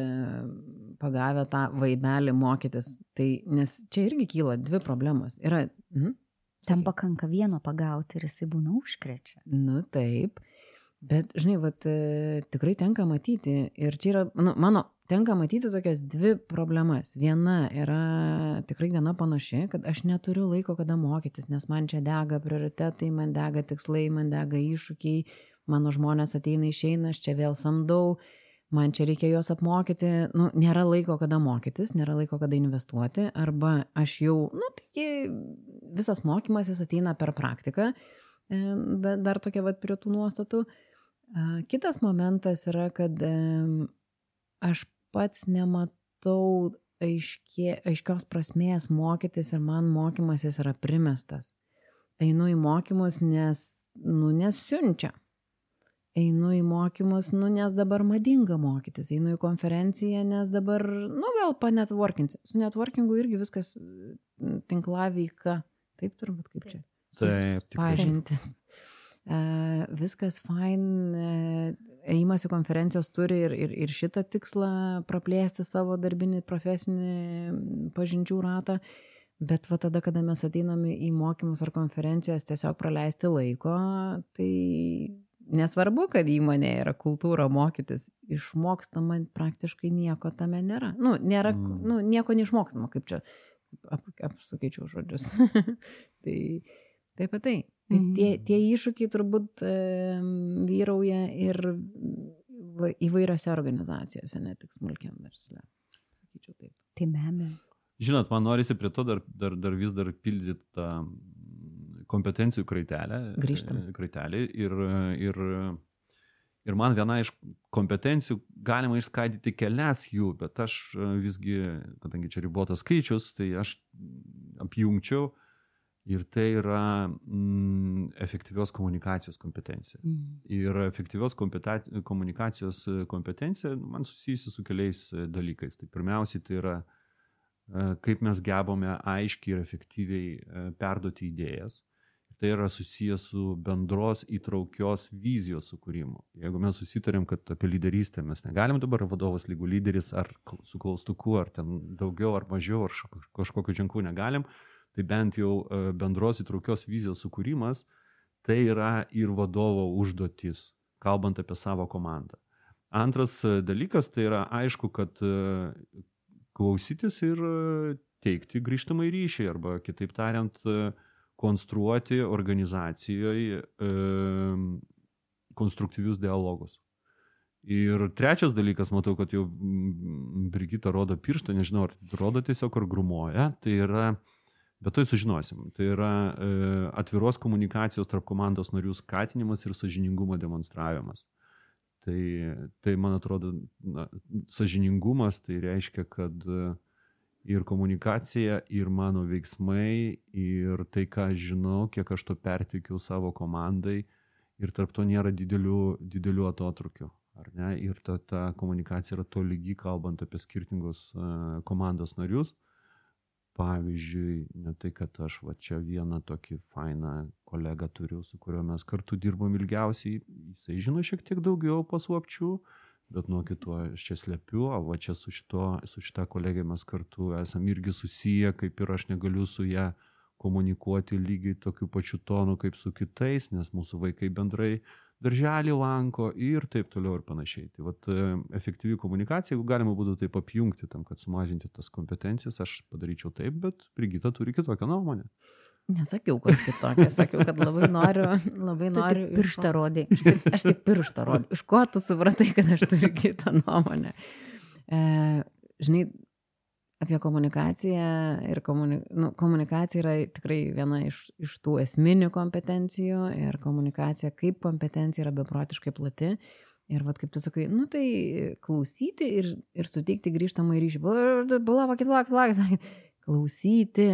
pagavę tą vaibelį mokytis. Tai, nes čia irgi kyla dvi problemos. Yra, mhm. Tam pakanka vieno pagauti ir jisai būna užkrečia. Nu taip. Bet, žinai, vat, e, tikrai tenka matyti. Ir čia yra, nu, mano tenka matyti tokias dvi problemas. Viena yra tikrai gana panaši, kad aš neturiu laiko kada mokytis, nes man čia dega prioritetai, man dega tikslai, man dega iššūkiai, mano žmonės ateina išeina, aš čia vėl samdau, man čia reikia juos apmokyti, nu, nėra laiko kada mokytis, nėra laiko kada investuoti, arba aš jau, nu, taigi visas mokymasis ateina per praktiką, e, dar tokia vad prie tų nuostatų. Kitas momentas yra, kad aš pats nematau aiškė, aiškios prasmės mokytis ir man mokymasis yra primestas. einu į mokymus, nes, nu, nesiunčia. Einu į mokymus, nu, nes dabar madinga mokytis. Einu į konferenciją, nes dabar, nu, gal panetworkinsiu. Su networkingu irgi viskas tinklaveika. Taip turbūt kaip čia. Taip, pažintis. Uh, viskas fine, ėjimas į konferencijas turi ir, ir, ir šitą tikslą praplėsti savo darbinį, profesinį pažinčių ratą, bet va tada, kada mes ateiname į mokymus ar konferencijas tiesiog praleisti laiko, tai nesvarbu, kad įmonė yra kultūra mokytis, išmokstama praktiškai nieko tame nėra. Nu, nėra, mm. nu, nieko neišmokstama, kaip čia ap, apsukaičiau žodžius. tai taip pat tai. Mhm. tie, tie iššūkiai turbūt e, vyrauja ir va, įvairiose organizacijose, ne tik smulkiam versle. Sakyčiau taip. Tai be abejo. Žinot, man norisi prie to dar, dar, dar vis dar pildyti tą kompetencijų kraitelę. Grįžtam. Kraitelį ir, ir, ir man viena iš kompetencijų galima išskaidyti kelias jų, bet aš visgi, kadangi čia ribotas skaičius, tai aš apjungčiau uh, Ir tai yra mm, efektyvios komunikacijos kompetencija. Mm. Ir efektyvios komunikacijos kompetencija man susijusi su keliais e, dalykais. Tai pirmiausiai tai yra, e, kaip mes gebame aiškiai ir efektyviai e, perduoti idėjas. Tai yra susijęs su bendros įtraukios vizijos sukūrimu. Jeigu mes susitarėm, kad apie lyderystę mes negalim dabar vadovas lygų lyderis ar su klaustuku, ar ten daugiau ar mažiau, ar kažkokiu ženklu negalim, tai bent jau e, bendros įtraukios vizijos sukūrimas, tai yra ir vadovo užduotis, kalbant apie savo komandą. Antras e, dalykas tai yra aišku, kad e, klausytis ir teikti grįžtamą į ryšį, arba kitaip tariant, konstruoti organizacijoje konstruktyvius dialogus. Ir trečias dalykas, matau, kad jau Brigita rodo pirštą, nežinau, ar rodo tiesiog ar grumuoja, tai yra uh, Bet to sužinosim. Tai yra e, atviros komunikacijos tarp komandos narių skatinimas ir sažiningumo demonstravimas. Tai, tai man atrodo, na, sažiningumas tai reiškia, kad e, ir komunikacija, ir mano veiksmai, ir tai, ką aš žinau, kiek aš to pertikiu savo komandai, ir tarp to nėra didelių, didelių atotrukių. Ir ta, ta komunikacija yra to lygi, kalbant apie skirtingus uh, komandos narius. Pavyzdžiui, ne tai, kad aš va čia vieną tokį fainą kolegą turiu, su kuriuo mes kartu dirbom ilgiausiai, jisai žino šiek tiek daugiau paslapčių, bet nuo kito aš čia slepiu, o va čia su, šito, su šita kolegė mes kartu esam irgi susiję, kaip ir aš negaliu su ją komunikuoti lygiai tokiu pačiu tonu kaip su kitais, nes mūsų vaikai bendrai uh, darželį lanko ir taip toliau ir panašiai. Tai vat, e, efektyvi komunikacija, jeigu galima būtų taip apjungti tam, kad sumažinti tas kompetencijas, aš padaryčiau taip, bet Brigita turi kitokią nuomonę. Nesakiau, kad kitokia, sakiau, kad labai noriu, labai tu noriu. Pirštą rodai. Aš tik pirštą rodau. Iš ko tu supratai, kad aš turiu kitą nuomonę? E, žinai, apie komunikaciją ir komuni, nu, komunikacija yra tikrai viena iš, iš tų esminių kompetencijų ir komunikacija kaip kompetencija yra beprotiškai plati. Ir vad kaip tu sakai, nu tai klausyti ir, ir suteikti grįžtamą ryšį. Vakit, vakit, vakit. Klausyti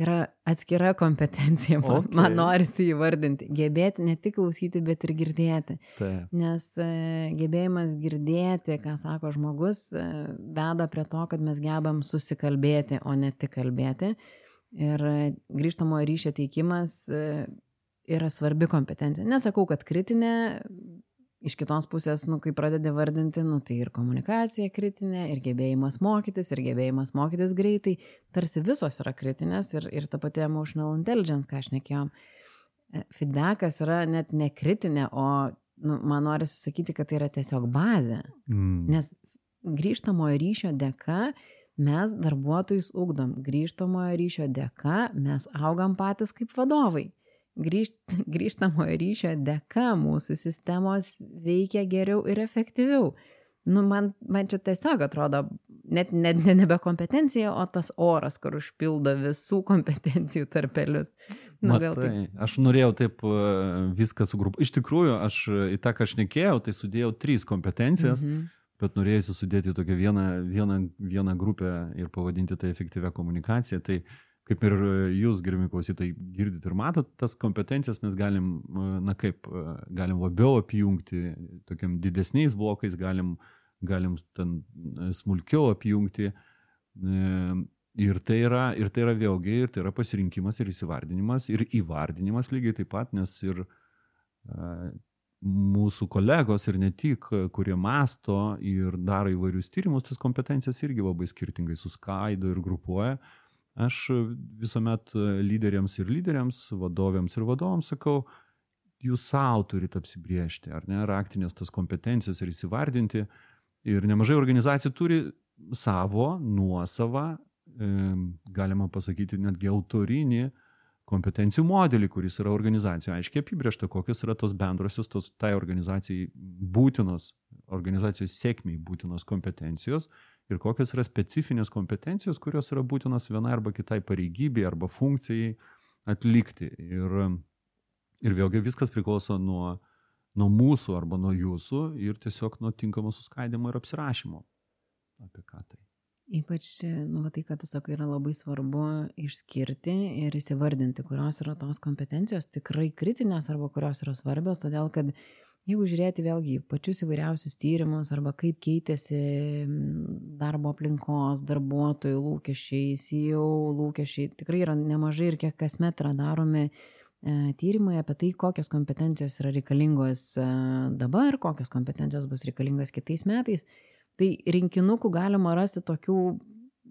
yra atskira kompetencija, man, okay. man norisi įvardinti. Gebėti ne tik klausyti, bet ir girdėti. Taip. Nes e, gebėjimas girdėti, ką sako žmogus, e, veda prie to, kad mes gebam susikalbėti, o ne tik kalbėti. Ir e, grįžtamo ryšio teikimas yra svarbi kompetencija. Nesakau, kad kritinė, iš kitos pusės, nu, kai pradedi vardinti, nu, tai ir komunikacija kritinė, ir gebėjimas mokytis, ir gebėjimas mokytis greitai, tarsi visos yra kritinės ir, ir ta pati emotional intelligence, ką aš nekėjom. E, feedbackas yra net ne kritinė, o nu, man norisi sakyti, kad tai yra tiesiog bazė. Mm. Nes grįžtamojo ryšio dėka mes darbuotojus ugdom, grįžtamojo ryšio dėka mes augam patys kaip vadovai grįžt, grįžtamojo ryšio dėka mūsų sistemos veikia geriau ir efektyviau. Nu, man, man čia tiesiog atrodo, net, net ne nebe kompetencija, o tas oras, kur užpildo visų kompetencijų tarpelius. Nu, Matai, tai... Aš norėjau taip e, viską sugrupuoti. Iš tikrųjų, aš į tą, ką aš nekėjau, tai sudėjau trys kompetencijas, mm -hmm. bet norėjau sudėti tokią vieną, vieną, vieną grupę ir pavadinti tai efektyvę komunikaciją. Tai kaip ir jūs, gerbimi klausytojai, girdit ir matot, tas kompetencijas mes galim, na kaip, galim labiau apjungti, tokiam didesniais blokais, galim, galim ten smulkiau apjungti. Ir tai, yra, ir tai yra vėlgi, ir tai yra pasirinkimas ir įsivardinimas, ir įvardinimas lygiai taip pat, nes ir mūsų kolegos ir ne tik, kurie masto ir daro įvairius tyrimus, tas kompetencijas irgi labai skirtingai suskaido ir grupuoja. Uh, Aš visuomet lyderiams ir lyderiams, vadovėms ir vadovams sakau, jūs savo turite apsibriežti, ar ne, raktinės tas kompetencijas ir įsivardinti. Ir nemažai organizacijų turi savo, nuosavą, e, galima pasakyti, netgi autorinį kompetencijų modelį, kuris yra organizacijoje aiškiai apibriešta, kokios yra tos bendrosios, tos tai organizacijai būtinos, organizacijos sėkmiai būtinos kompetencijos ir kokios yra specifinės kompetencijos, kurios yra būtinos vienai arba kitai pareigybei arba funkcijai atlikti. Ir, ir vėlgi viskas priklauso nuo, nuo mūsų arba nuo jūsų ir tiesiog nuo tinkamo suskaidimo ir apsirašymo. Apie ką tai? Ypač, nu, va, tai, kad tu sakai, yra labai svarbu išskirti ir įsivardinti, kurios yra tos kompetencijos tikrai kritinės arba kurios yra svarbios, todėl kad Jeigu žiūrėti vėlgi pačius įvairiausius tyrimus arba kaip keitėsi darbo aplinkos, darbuotojų lūkesčiai, CEO lūkesčiai, tikrai yra nemažai ir kiek kasmet yra daromi e, tyrimai apie tai, kokios kompetencijos yra reikalingos e, dabar, kokios kompetencijos bus reikalingos kitais metais. Tai rinkinukų galima rasti tokių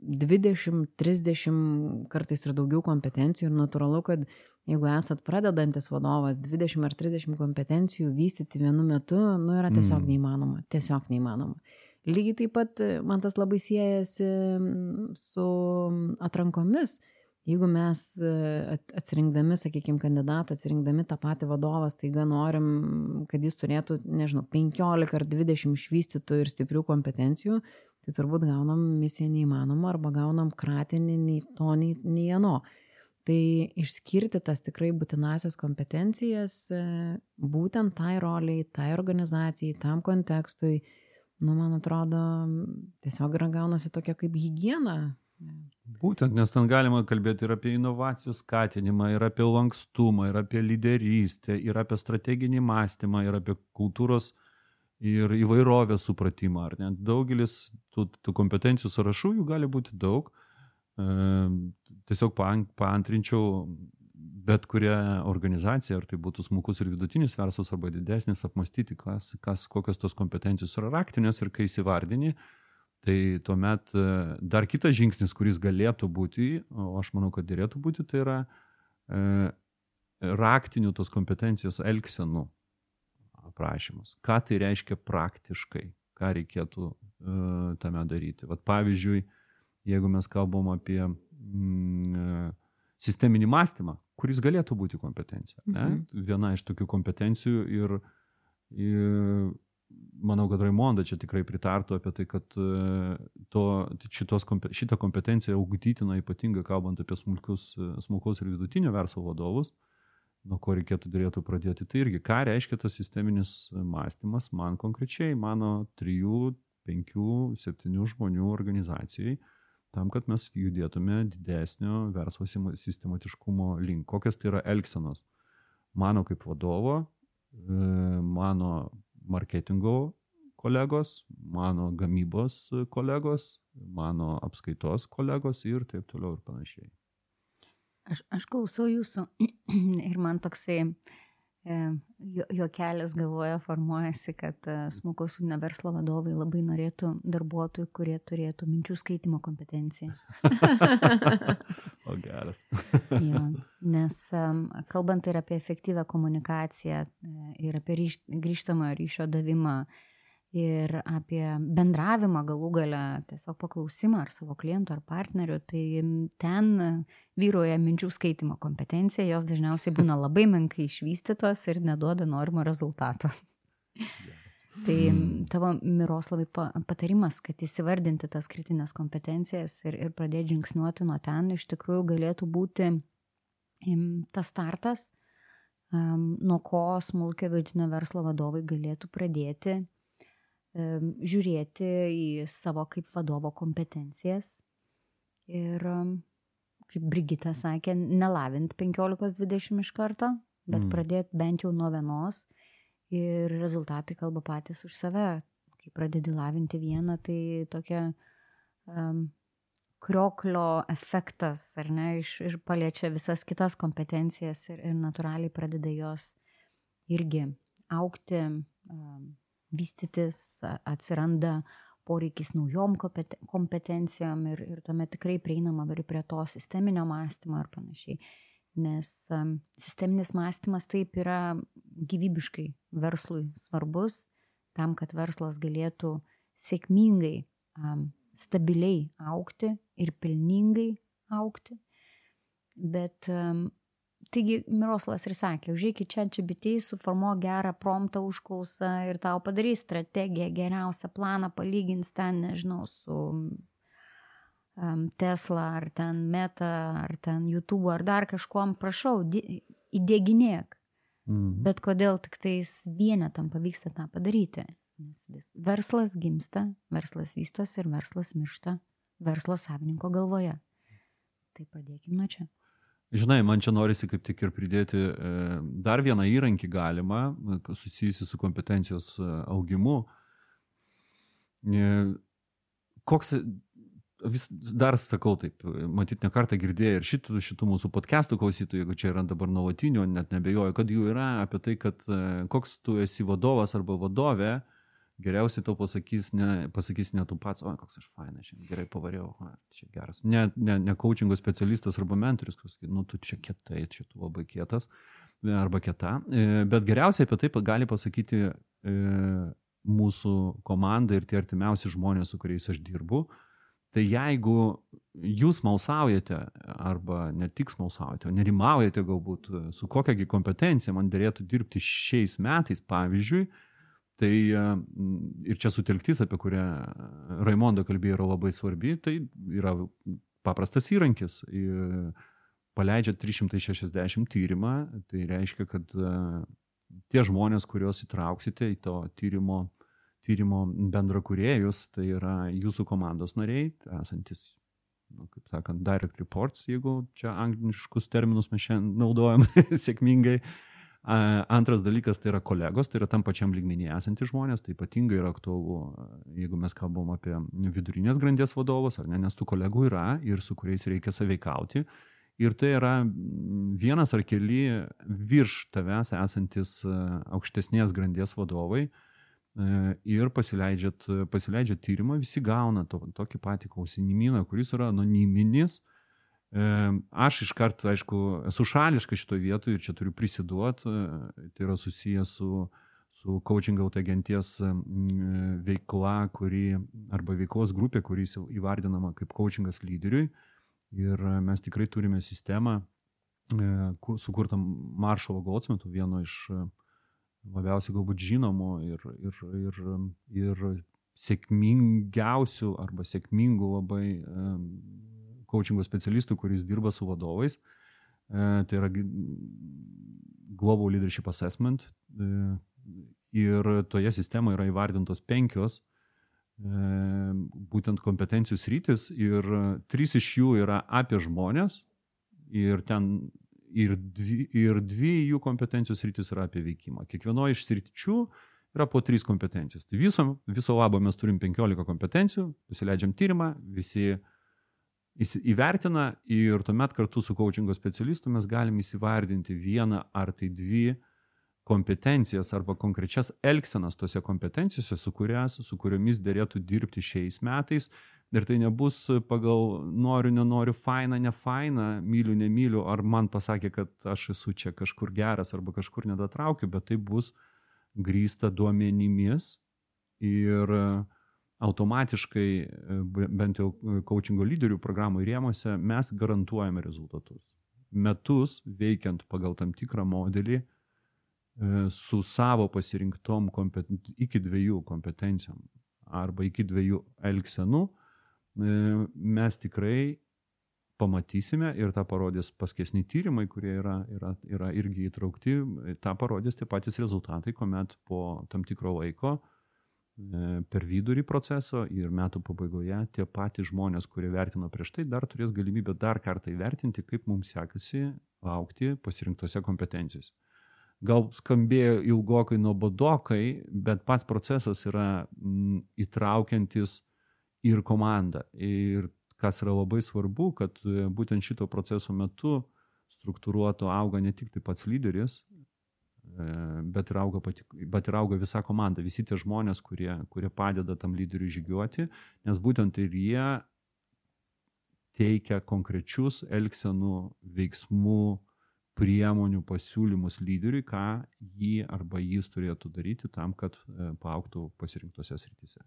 20, 30 kartais ir daugiau kompetencijų ir natūralu, kad jeigu esat pradedantis vadovas, 20 ar 30 kompetencijų vystyti vienu metu, nu yra tiesiog mm. neįmanoma, tiesiog neįmanoma. Lygiai taip pat man tas labai siejasi su atrankomis. Jeigu mes atsirinkdami, sakykime, kandidatą, atsirinkdami tą patį vadovą, staiga norim, kad jis turėtų, nežinau, 15 ar 20 išvystytų ir stiprių kompetencijų, tai turbūt gaunam misiją neįmanomą arba gaunam kratinį nei to, nei, nei ano. Nei Tai išskirti tas tikrai būtinasias kompetencijas e, būtent tai roliai, tai organizacijai, tam kontekstui, nu, man atrodo, tiesiog yra gaunasi tokia kaip hygiena. Būtent, nes ten galima kalbėti ir apie inovacijų skatinimą, ir apie lankstumą, ir apie lyderystę, ir apie strateginį mąstymą, ir apie kultūros ir įvairovės supratimą. Ar net daugelis tų, tų kompetencijų sąrašų jų gali būti daug tiesiog paantrinčiau bet kurią organizaciją, ar tai būtų smulkus ir vidutinis verslas arba didesnis, apmastyti, kas, kas, kokios tos kompetencijos yra raktinės ir kai įsivardini, tai tuomet e, dar kitas žingsnis, kuris galėtų būti, o aš manau, kad dėlėtų būti, tai yra e, raktinių tos kompetencijos elgsenų aprašymus. Ką tai reiškia praktiškai, ką reikėtų e, tame daryti. Vat pavyzdžiui, jeigu mes kalbam apie mm, e, sisteminį mąstymą, kuris galėtų būti kompetencija. Mhm. Viena iš tokių kompetencijų ir, ir manau, kad Raimonda čia tikrai pritartų apie tai, kad e, to, šitos, šitą kompetenciją ugdytina ypatingai kalbant apie smulkius, smulkaus ir vidutinio verslo vadovus, nuo ko reikėtų dėlėtų pradėti. Tai irgi, ką reiškia tas sisteminis mąstymas man konkrečiai, mano trijų, penkių, septynių žmonių organizacijai tam, kad mes judėtume didesnio verslo sistematiškumo link. Kokios tai yra elgsenos? Mano kaip vadovo, e, mano marketingo kolegos, mano gamybos kolegos, mano apskaitos kolegos ir taip toliau ir panašiai. Aš, aš klausau jūsų ir man toksai juokelis galvoje formuojasi, kad e, smulkaus verslo vadovai labai norėtų darbuotojų, kurie turėtų minčių skaitimo kompetenciją. o geras. jo, nes kalbant ir apie efektyvę komunikaciją, e, ir apie ryš, grįžtamą ryšio davimą, ir apie bendravimą galų gale, tiesiog paklausimą ar savo klientų ar partnerių, tai ten vyruoja minčių skaitimo kompetencija, jos dažniausiai būna labai menkai išvystytos ir neduoda norimo rezultato. Tai tavo Miroslavai patarimas, kad įsivardinti tas kritinės kompetencijas ir, ir pradėti žingsniuoti nuo ten, iš tikrųjų galėtų būti tas startas, nuo ko smulkio vidutinio verslo vadovai galėtų pradėti žiūrėti į savo kaip vadovo kompetencijas ir kaip Brigita sakė, nelavinti 15-20 iš karto, bet mm. pradėti bent jau nuo vienos ir rezultatai kalba patys už save. Kai pradedi lavinti vieną, tai tokia um, krioklio efektas, ar ne, iš, ir paliečia visas kitas kompetencijas ir, ir natūraliai pradeda jos irgi aukti, um, vystytis, atsiranda poreikis naujom kompetencijom ir, ir tuomet tikrai prieinama ir prie to sisteminio mąstymo ir panašiai. Nes um, sisteminis mąstymas taip yra gyvybiškai verslui svarbus, tam, kad verslas galėtų sėkmingai um, stabiliai aukti ir pelningai aukti. Bet um, taigi Miroslas ir sakė, užėkit čia čia bitėjai, suformuo gerą promptą užklausą ir tau padarys strategiją, geriausią planą, palygins ten, nežinau, su um, Tesla ar ten Meta ar ten YouTube ar dar kažkuom, prašau, įdėginėk. Mhm. Bet kodėl tik tais vienetam pavyksta tą padaryti? Nes vis, verslas gimsta, verslas vystosi ir verslas miršta verslo savininko galvoje. Tai pradėkime nuo čia. Žinai, man čia norisi kaip tik ir pridėti e, dar vieną įrankį galima, susijusi su kompetencijos e, augimu. E, koks, vis dar sakau taip, matyt, ne kartą girdėjai ir šitų, šitų mūsų podcastų klausytojų, jeigu čia yra dabar nuolatinių, net nebejoju, kad jų yra apie tai, kad koks tu esi vadovas arba vadovė, geriausiai tau pasakys ne, pasakys ne tu pats, o koks aš fainas, gerai pavariau, o, čia geras. Ne, ne, ne coachingo specialistas arba mentorius, kas, nu, tu čia kietai, čia tu labai kietas arba kieta, e, bet geriausiai apie tai gali pasakyti e, mūsų komanda ir tie artimiausi žmonės, su kuriais aš dirbu. Tai jeigu jūs malsaujate, arba ne tik malsaujate, o nerimaujate galbūt, su kokiagi kompetencija man dėlėtų dirbti šiais metais, pavyzdžiui, Tai ir čia sutelktis, apie kurią Raimondo kalbėjo, yra labai svarbi, tai yra paprastas įrankis. Paleidžia 360 tyrimą, tai reiškia, kad tie žmonės, kuriuos įtrauksite į to tyrimo, tyrimo bendrakuriejus, tai yra jūsų komandos nariai, esantis, nu, kaip sakant, direct reports, jeigu čia angliškus terminus mes šiandien naudojam sėkmingai, Antras dalykas tai yra kolegos, tai yra tam pačiam lygmenyje esantys žmonės, tai ypatingai yra aktualu, jeigu mes kalbam apie vidurinės grandies vadovus, ar ne, nes tų kolegų yra ir su kuriais reikia saveikauti. Ir tai yra vienas ar keli virš tavęs esantis aukštesnės grandies vadovai. Ir pasileidžiat, pasileidžiat tyrimą, visi gauna to, tokį patį klausimyną, kuris yra anoniminis, Aš iš karto, aišku, esu šališka šitoje vietoje ir čia turiu prisiduoti, tai yra susijęs su, su coaching out agenties veikla, kuri, arba veiklos grupė, kuri įvardinama kaip coachingas lyderiui. Ir mes tikrai turime sistemą, sukurtą Maršalo Goldsmithų, vieno iš labiausiai galbūt žinomų ir, ir, ir, ir sėkmingiausių arba sėkmingų labai coachingo specialistų, kuris dirba su vadovais. E, tai yra Global Leadership Assessment. E, ir toje sistemoje yra įvardintos penkios e, būtent kompetencijų sritis ir trys iš jų yra apie žmonės ir ten ir dvi, ir dvi jų kompetencijos sritis yra apie veikimą. Kiekvienoje iš sričių yra po trys kompetencijos. Tai viso, viso labo mes turim 15 kompetencijų, pasileidžiam tyrimą, visi uh, įvertina ir tuomet kartu su coachingo specialistu mes galim įsivardinti vieną ar tai dvi kompetencijas arba konkrečias elgsenas tose kompetencijose, su, kurias, su kuriomis dėrėtų dirbti šiais metais. Ir tai nebus pagal noriu, nenoriu, faina, ne faina, myliu, nemyliu, ar man pasakė, kad aš esu čia kažkur geras arba kažkur nedatraukiu, bet tai bus grįsta duomenimis ir uh, automatiškai, e, bent jau e, coachingo lyderių programų rėmose, mes garantuojame rezultatus. Metus veikiant pagal tam tikrą modelį e, su savo pasirinktom iki dviejų kompetencijom arba iki dviejų elgsenų, mes tikrai pamatysime ir tą parodys paskesni tyrimai, kurie yra, yra, yra irgi įtraukti, tą parodys tie patys rezultatai, kuomet po tam tikro laiko per vidurį proceso ir metų pabaigoje tie patys žmonės, kurie vertino prieš tai, dar turės galimybę dar kartą įvertinti, kaip mums sekasi aukti pasirinktose kompetencijose. Gal skambėjo ilgokai nuobodokai, bet pats procesas yra įtraukiantis ir komandą. Ir kas yra labai svarbu, kad būtent šito proceso metu struktūruoto auga ne tik tai pats lyderis, E, bet ir auga, pati, bet ir auga visa komanda, visi tie žmonės, kurie, kurie padeda tam lyderiui žygiuoti, nes būtent ir jie teikia konkrečius elgsenų veiksmų, priemonių, pasiūlymus lyderiui, ką jį arba jis turėtų daryti tam, kad e, paauktų pasirinktose srityse.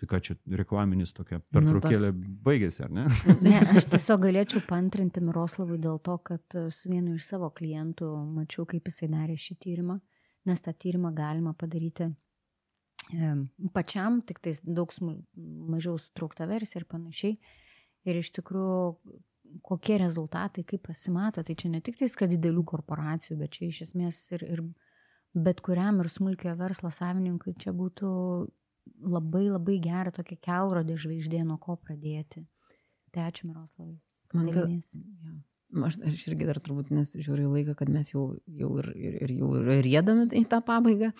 Tai ką čia reklaminis tokia pertraukėlė nu, ta... baigėsi, ar ne? Ne, aš tiesiog galėčiau pantrinti Miroslavui dėl to, kad e, su vienu iš savo klientų mačiau, kaip jisai darė šį tyrimą, nes tą tyrimą galima padaryti e, pačiam, tik tais daug mažiau sutraukta versija ir panašiai. Ir iš tikrųjų, kokie rezultatai, kaip pasimato, tai čia ne tik tais, kad didelių korporacijų, bet čia iš esmės ir, ir bet kuriam ir smulkio verslo savininkui čia būtų labai labai gerą tokią kelrodį žvaigždė, nuo ko pradėti. Tai ačiū Miroslavai. Man gal, ja. Aš, aš irgi dar turbūt nesižiūriu į laiką, kad mes jau, jau ir, ir, ir jau rėdame į tą pabaigą,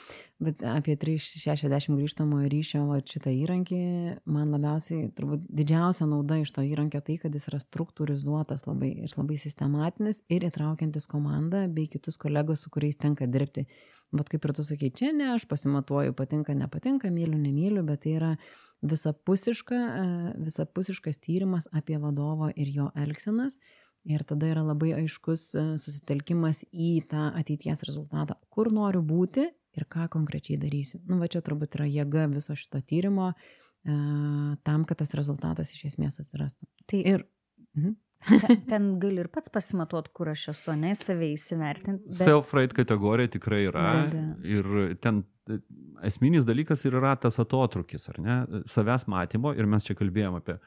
bet apie 360 grįžtamojo ryšio va, šitą įrankį, man labiausiai, turbūt didžiausia nauda iš to įrankio tai, kad jis yra struktūrizuotas labai ir labai sistematinis ir įtraukiantis komandą bei kitus kolegos, su kuriais tenka dirbti. Vat kaip ir tu sakai, čia ne, aš pasimatuoju, patinka, nepatinka, myliu, nemyliu, bet tai yra visapusiška, e, visapusiškas tyrimas apie vadovą ir jo elgsenas. Ir tada yra labai aiškus e, susitelkimas į tą ateities rezultatą, kur noriu būti ir ką konkrečiai darysiu. Nu, va čia turbūt yra jėga viso šito tyrimo e, tam, kad tas rezultatas iš esmės atsirastų. Tai ir. Mhm. Ten gali ir pats pasimatuot, kur aš esu, ne save įsivertinti. Bet... Self-rate kategorija tikrai yra. Be. Ir ten e, esminis dalykas ir yra tas atotrukis, ar ne? Savęs matymo, ir mes čia kalbėjom apie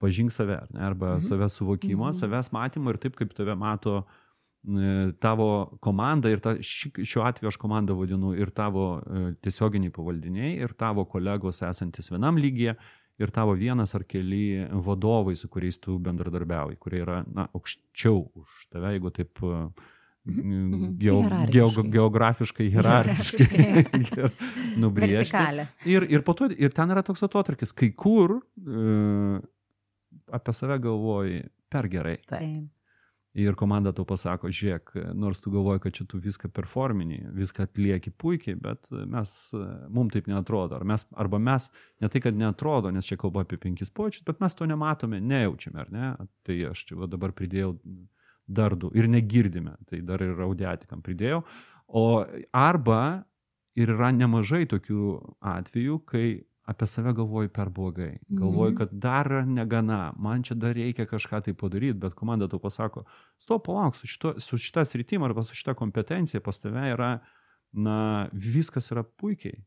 pažink save, ne? arba mhm. savęs suvokimo, mhm. savęs matymo ir taip, kaip tave mato e, tavo komanda ir ta, ši, šiuo atveju aš komandą vadinu ir tavo e, tiesioginiai pavaldiniai, ir tavo kolegos esantis vienam lygyje, ir tavo vienas ar keli vadovai, su kuriais tu bendradarbiauji, kurie yra na, aukščiau už tave, jeigu taip mhm. geo, geo, geografiškai, hierarchiškai nubriežti. Ir, ir, to, ir ten yra toks atotrukis, kai kur uh, apie save galvoji per gerai. Taip ir komanda tau pasako, žiūrėk, nors tu galvoji, kad čia tu viską performini, viską atlieki puikiai, bet mes, mums taip netrodo. Ar mes, arba mes, ne tai, kad netrodo, nes čia kalba apie penkis počius, bet mes to nematome, nejaučiame, ar ne? Tai aš čia dabar pridėjau dar du ir negirdime, tai dar ir audiatikam pridėjau. O arba ir yra nemažai tokių atvejų, kai apie save galvoju per blogai. Galvoju, mhm. kad dar negana, man čia dar reikia kažką tai padaryti, bet komanda tau pasako, stop, palauk, su, šito, su šita sritim arba su šita kompetencija pas tave yra, na, viskas yra puikiai.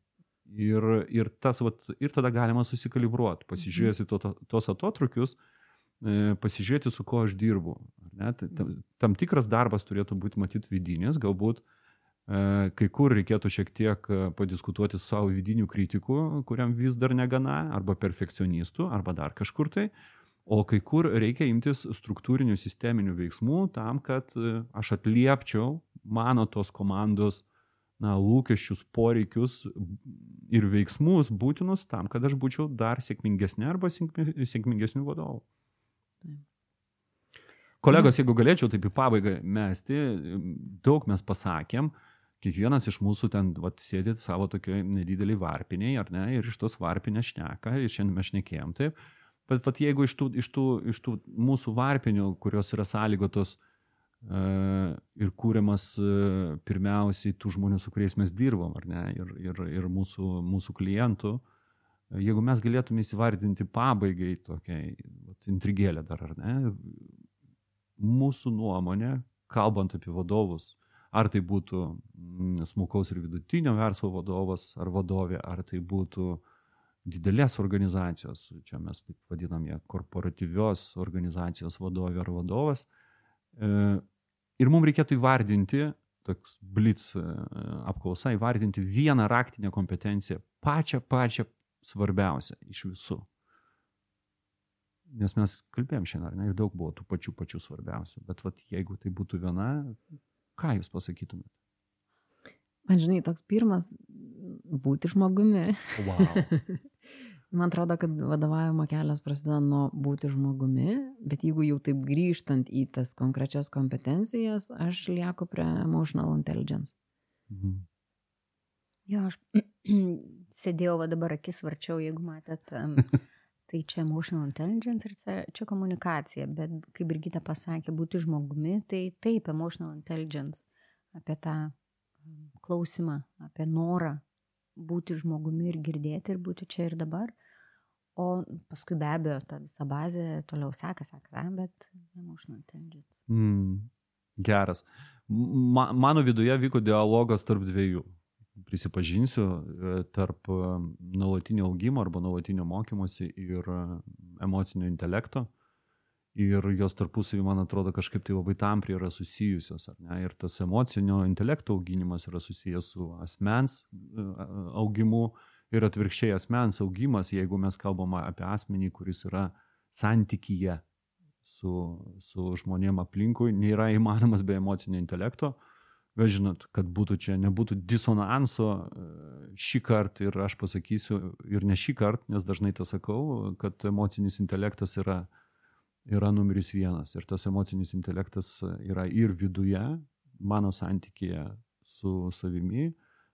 Ir, ir, tas, vat, ir tada galima susikalibruoti, pasižiūrėti to, to, tos atotrukius, e, pasižiūrėti, su kuo aš dirbu. Ne? Tam, tam tikras darbas turėtų būti matyti vidinis, galbūt E, kai kur reikėtų šiek tiek e, padiskutuoti su savo vidiniu kritiku, kuriam vis dar negana, arba perfekcionistu, arba dar kažkur tai. O kai kur reikia imtis struktūrinių sisteminių veiksmų tam, kad e, aš atliepčiau mano tos komandos na, lūkesčius, poreikius ir veiksmus būtinus tam, kad aš būčiau dar sėkmingesnė arba sėkmingesnių vadovų. Kolegos, jeigu galėčiau taip į pabaigą mesti, daug mes pasakėm, uh, kiekvienas iš mūsų ten vat, sėdėt savo tokioj nedideliai varpiniai, ar ne, ir iš tos varpinės šneka, ir šiandien mes šnekėjom taip. Bet vat, jeigu iš tų, iš, tų, iš tų mūsų varpinių, kurios yra sąlygotos uh, ir kūriamas uh, pirmiausiai tų žmonių, su kuriais mes dirbom, ar ne, ir, ir, ir mūsų, mūsų klientų, uh, jeigu mes galėtume įsivardinti pabaigai tokiai vat, intrigėlę dar, ar ne, mūsų nuomonė, kalbant apie vadovus, Ar tai būtų mm, smulkaus ir vidutinio verslo vadovas ar vadovė, ar tai būtų didelės organizacijos, čia mes taip vadinam ją korporatyvios organizacijos vadovė ar vadovas. E, ir mums reikėtų įvardinti toks blitz e, apklausa įvardinti vieną raktinę kompetenciją, pačią pačią svarbiausią iš visų. Nes mes kalbėjom šiandien, ne, ir daug buvo tų pačių pačių svarbiausių, bet vat, jeigu tai būtų viena, ką jūs pasakytumėte? Man žinai, toks pirmas būti žmogumi. Wow. Man atrodo, kad vadovavimo kelias prasideda nuo būti žmogumi, bet jeigu jau taip grįžtant į tas konkrečias kompetencijas, aš lieku prie emotional intelligence. Mhm. Jo, aš sėdėjau, va dabar akis varčiau, jeigu matėt, um, tai čia emotional intelligence ir čia, čia komunikacija, bet kaip Brigita pasakė, būti žmogumi, tai taip, emotional intelligence apie tą klausimą, apie norą būti žmogumi ir girdėti ir būti čia ir dabar. O paskui be abejo, ta visa bazė toliau seka, seka, bet emotional intelligence. Mm, geras. Ma, mano viduje vyko dialogas tarp dviejų. Prisipažinsiu, e, tarp e, nuolatinio augimo arba nuolatinio mokymosi ir e, emocinio intelekto. Ir jos tarpusavį, man atrodo, kažkaip tai labai tampriai yra susijusios. Ir tas emocinio intelekto auginimas yra susijęs su asmens augimu, uh, ir atvirkščiai asmens augimas, jeigu mes kalbame apie asmenį, kuris yra santykyje su, su žmonėm aplinkui, nėra įmanomas be emocinio intelekto. Bet žinot, kad būtų čia, nebūtų disonanso e, šį kartą ir aš pasakysiu, ir ne šį kartą, nes dažnai tą sakau, kad emocinis intelektas yra, yra numeris vienas. Ir tas emocinis intelektas yra ir viduje, mano santykėje su savimi,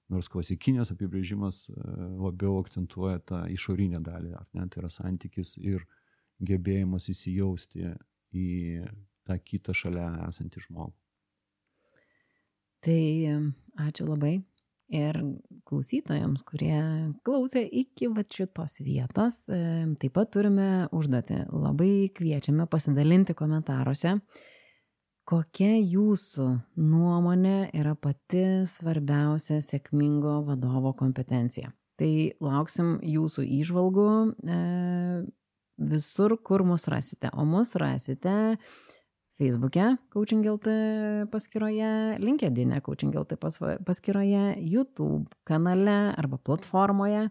nors klasikinės apibrėžimas e, labiau akcentuoja tą išorinę dalį, ar ne, tai yra santykis ir gebėjimas įsijausti į tą kitą šalia esantį žmogų. Tai ačiū labai ir klausytojams, kurie klausė iki va šitos vietos. Taip pat turime užduoti, labai kviečiame pasidalinti komentaruose Kokia jūsų nuomonė yra pati svarbiausia sėkmingo vadovo kompetencija? Tai lauksim jūsų įžvalgų e, visur, kur mus rasite. O mus rasite Facebook'e CoachingLT paskyroje, LinkedIn'e CoachingLT paskyroje, YouTube kanale arba platformoje.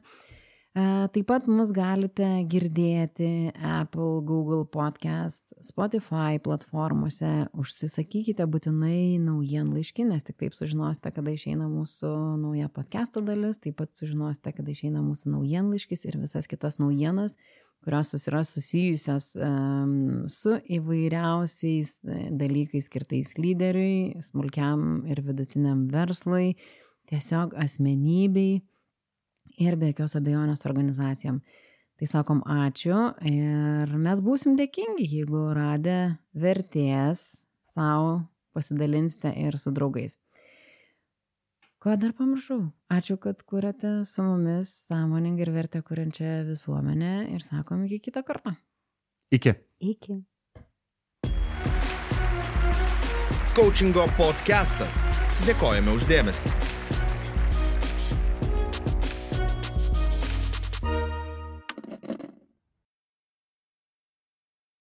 E, taip pat mus galite girdėti Apple, Google podcast, Spotify platformose. Užsisakykite būtinai naujienlaiškį, nes tik taip sužinosite, kada išeina mūsų nauja podcast'o dalis, taip pat sužinosite, kada išeina mūsų naujienlaiškis ir visas kitas naujienas, kurios yra susijusios um, su įvairiausiais e, dalykais skirtais lyderiui, smulkiam ir vidutiniam verslui, tiesiog asmenybei ir be jokios abejonės organizacijom. Tai sakom ačiū ir mes būsim dėkingi, jeigu radę vertės savo pasidalinsite ir su draugais. Ko dar pamiršau? Ačiū, kad kuriate su mumis sąmoningai ir vertę kuriančią visuomenę ir sakom iki kitą kartą. Iki. Iki. Coachingo podcastas. Dėkojame uždėmesi.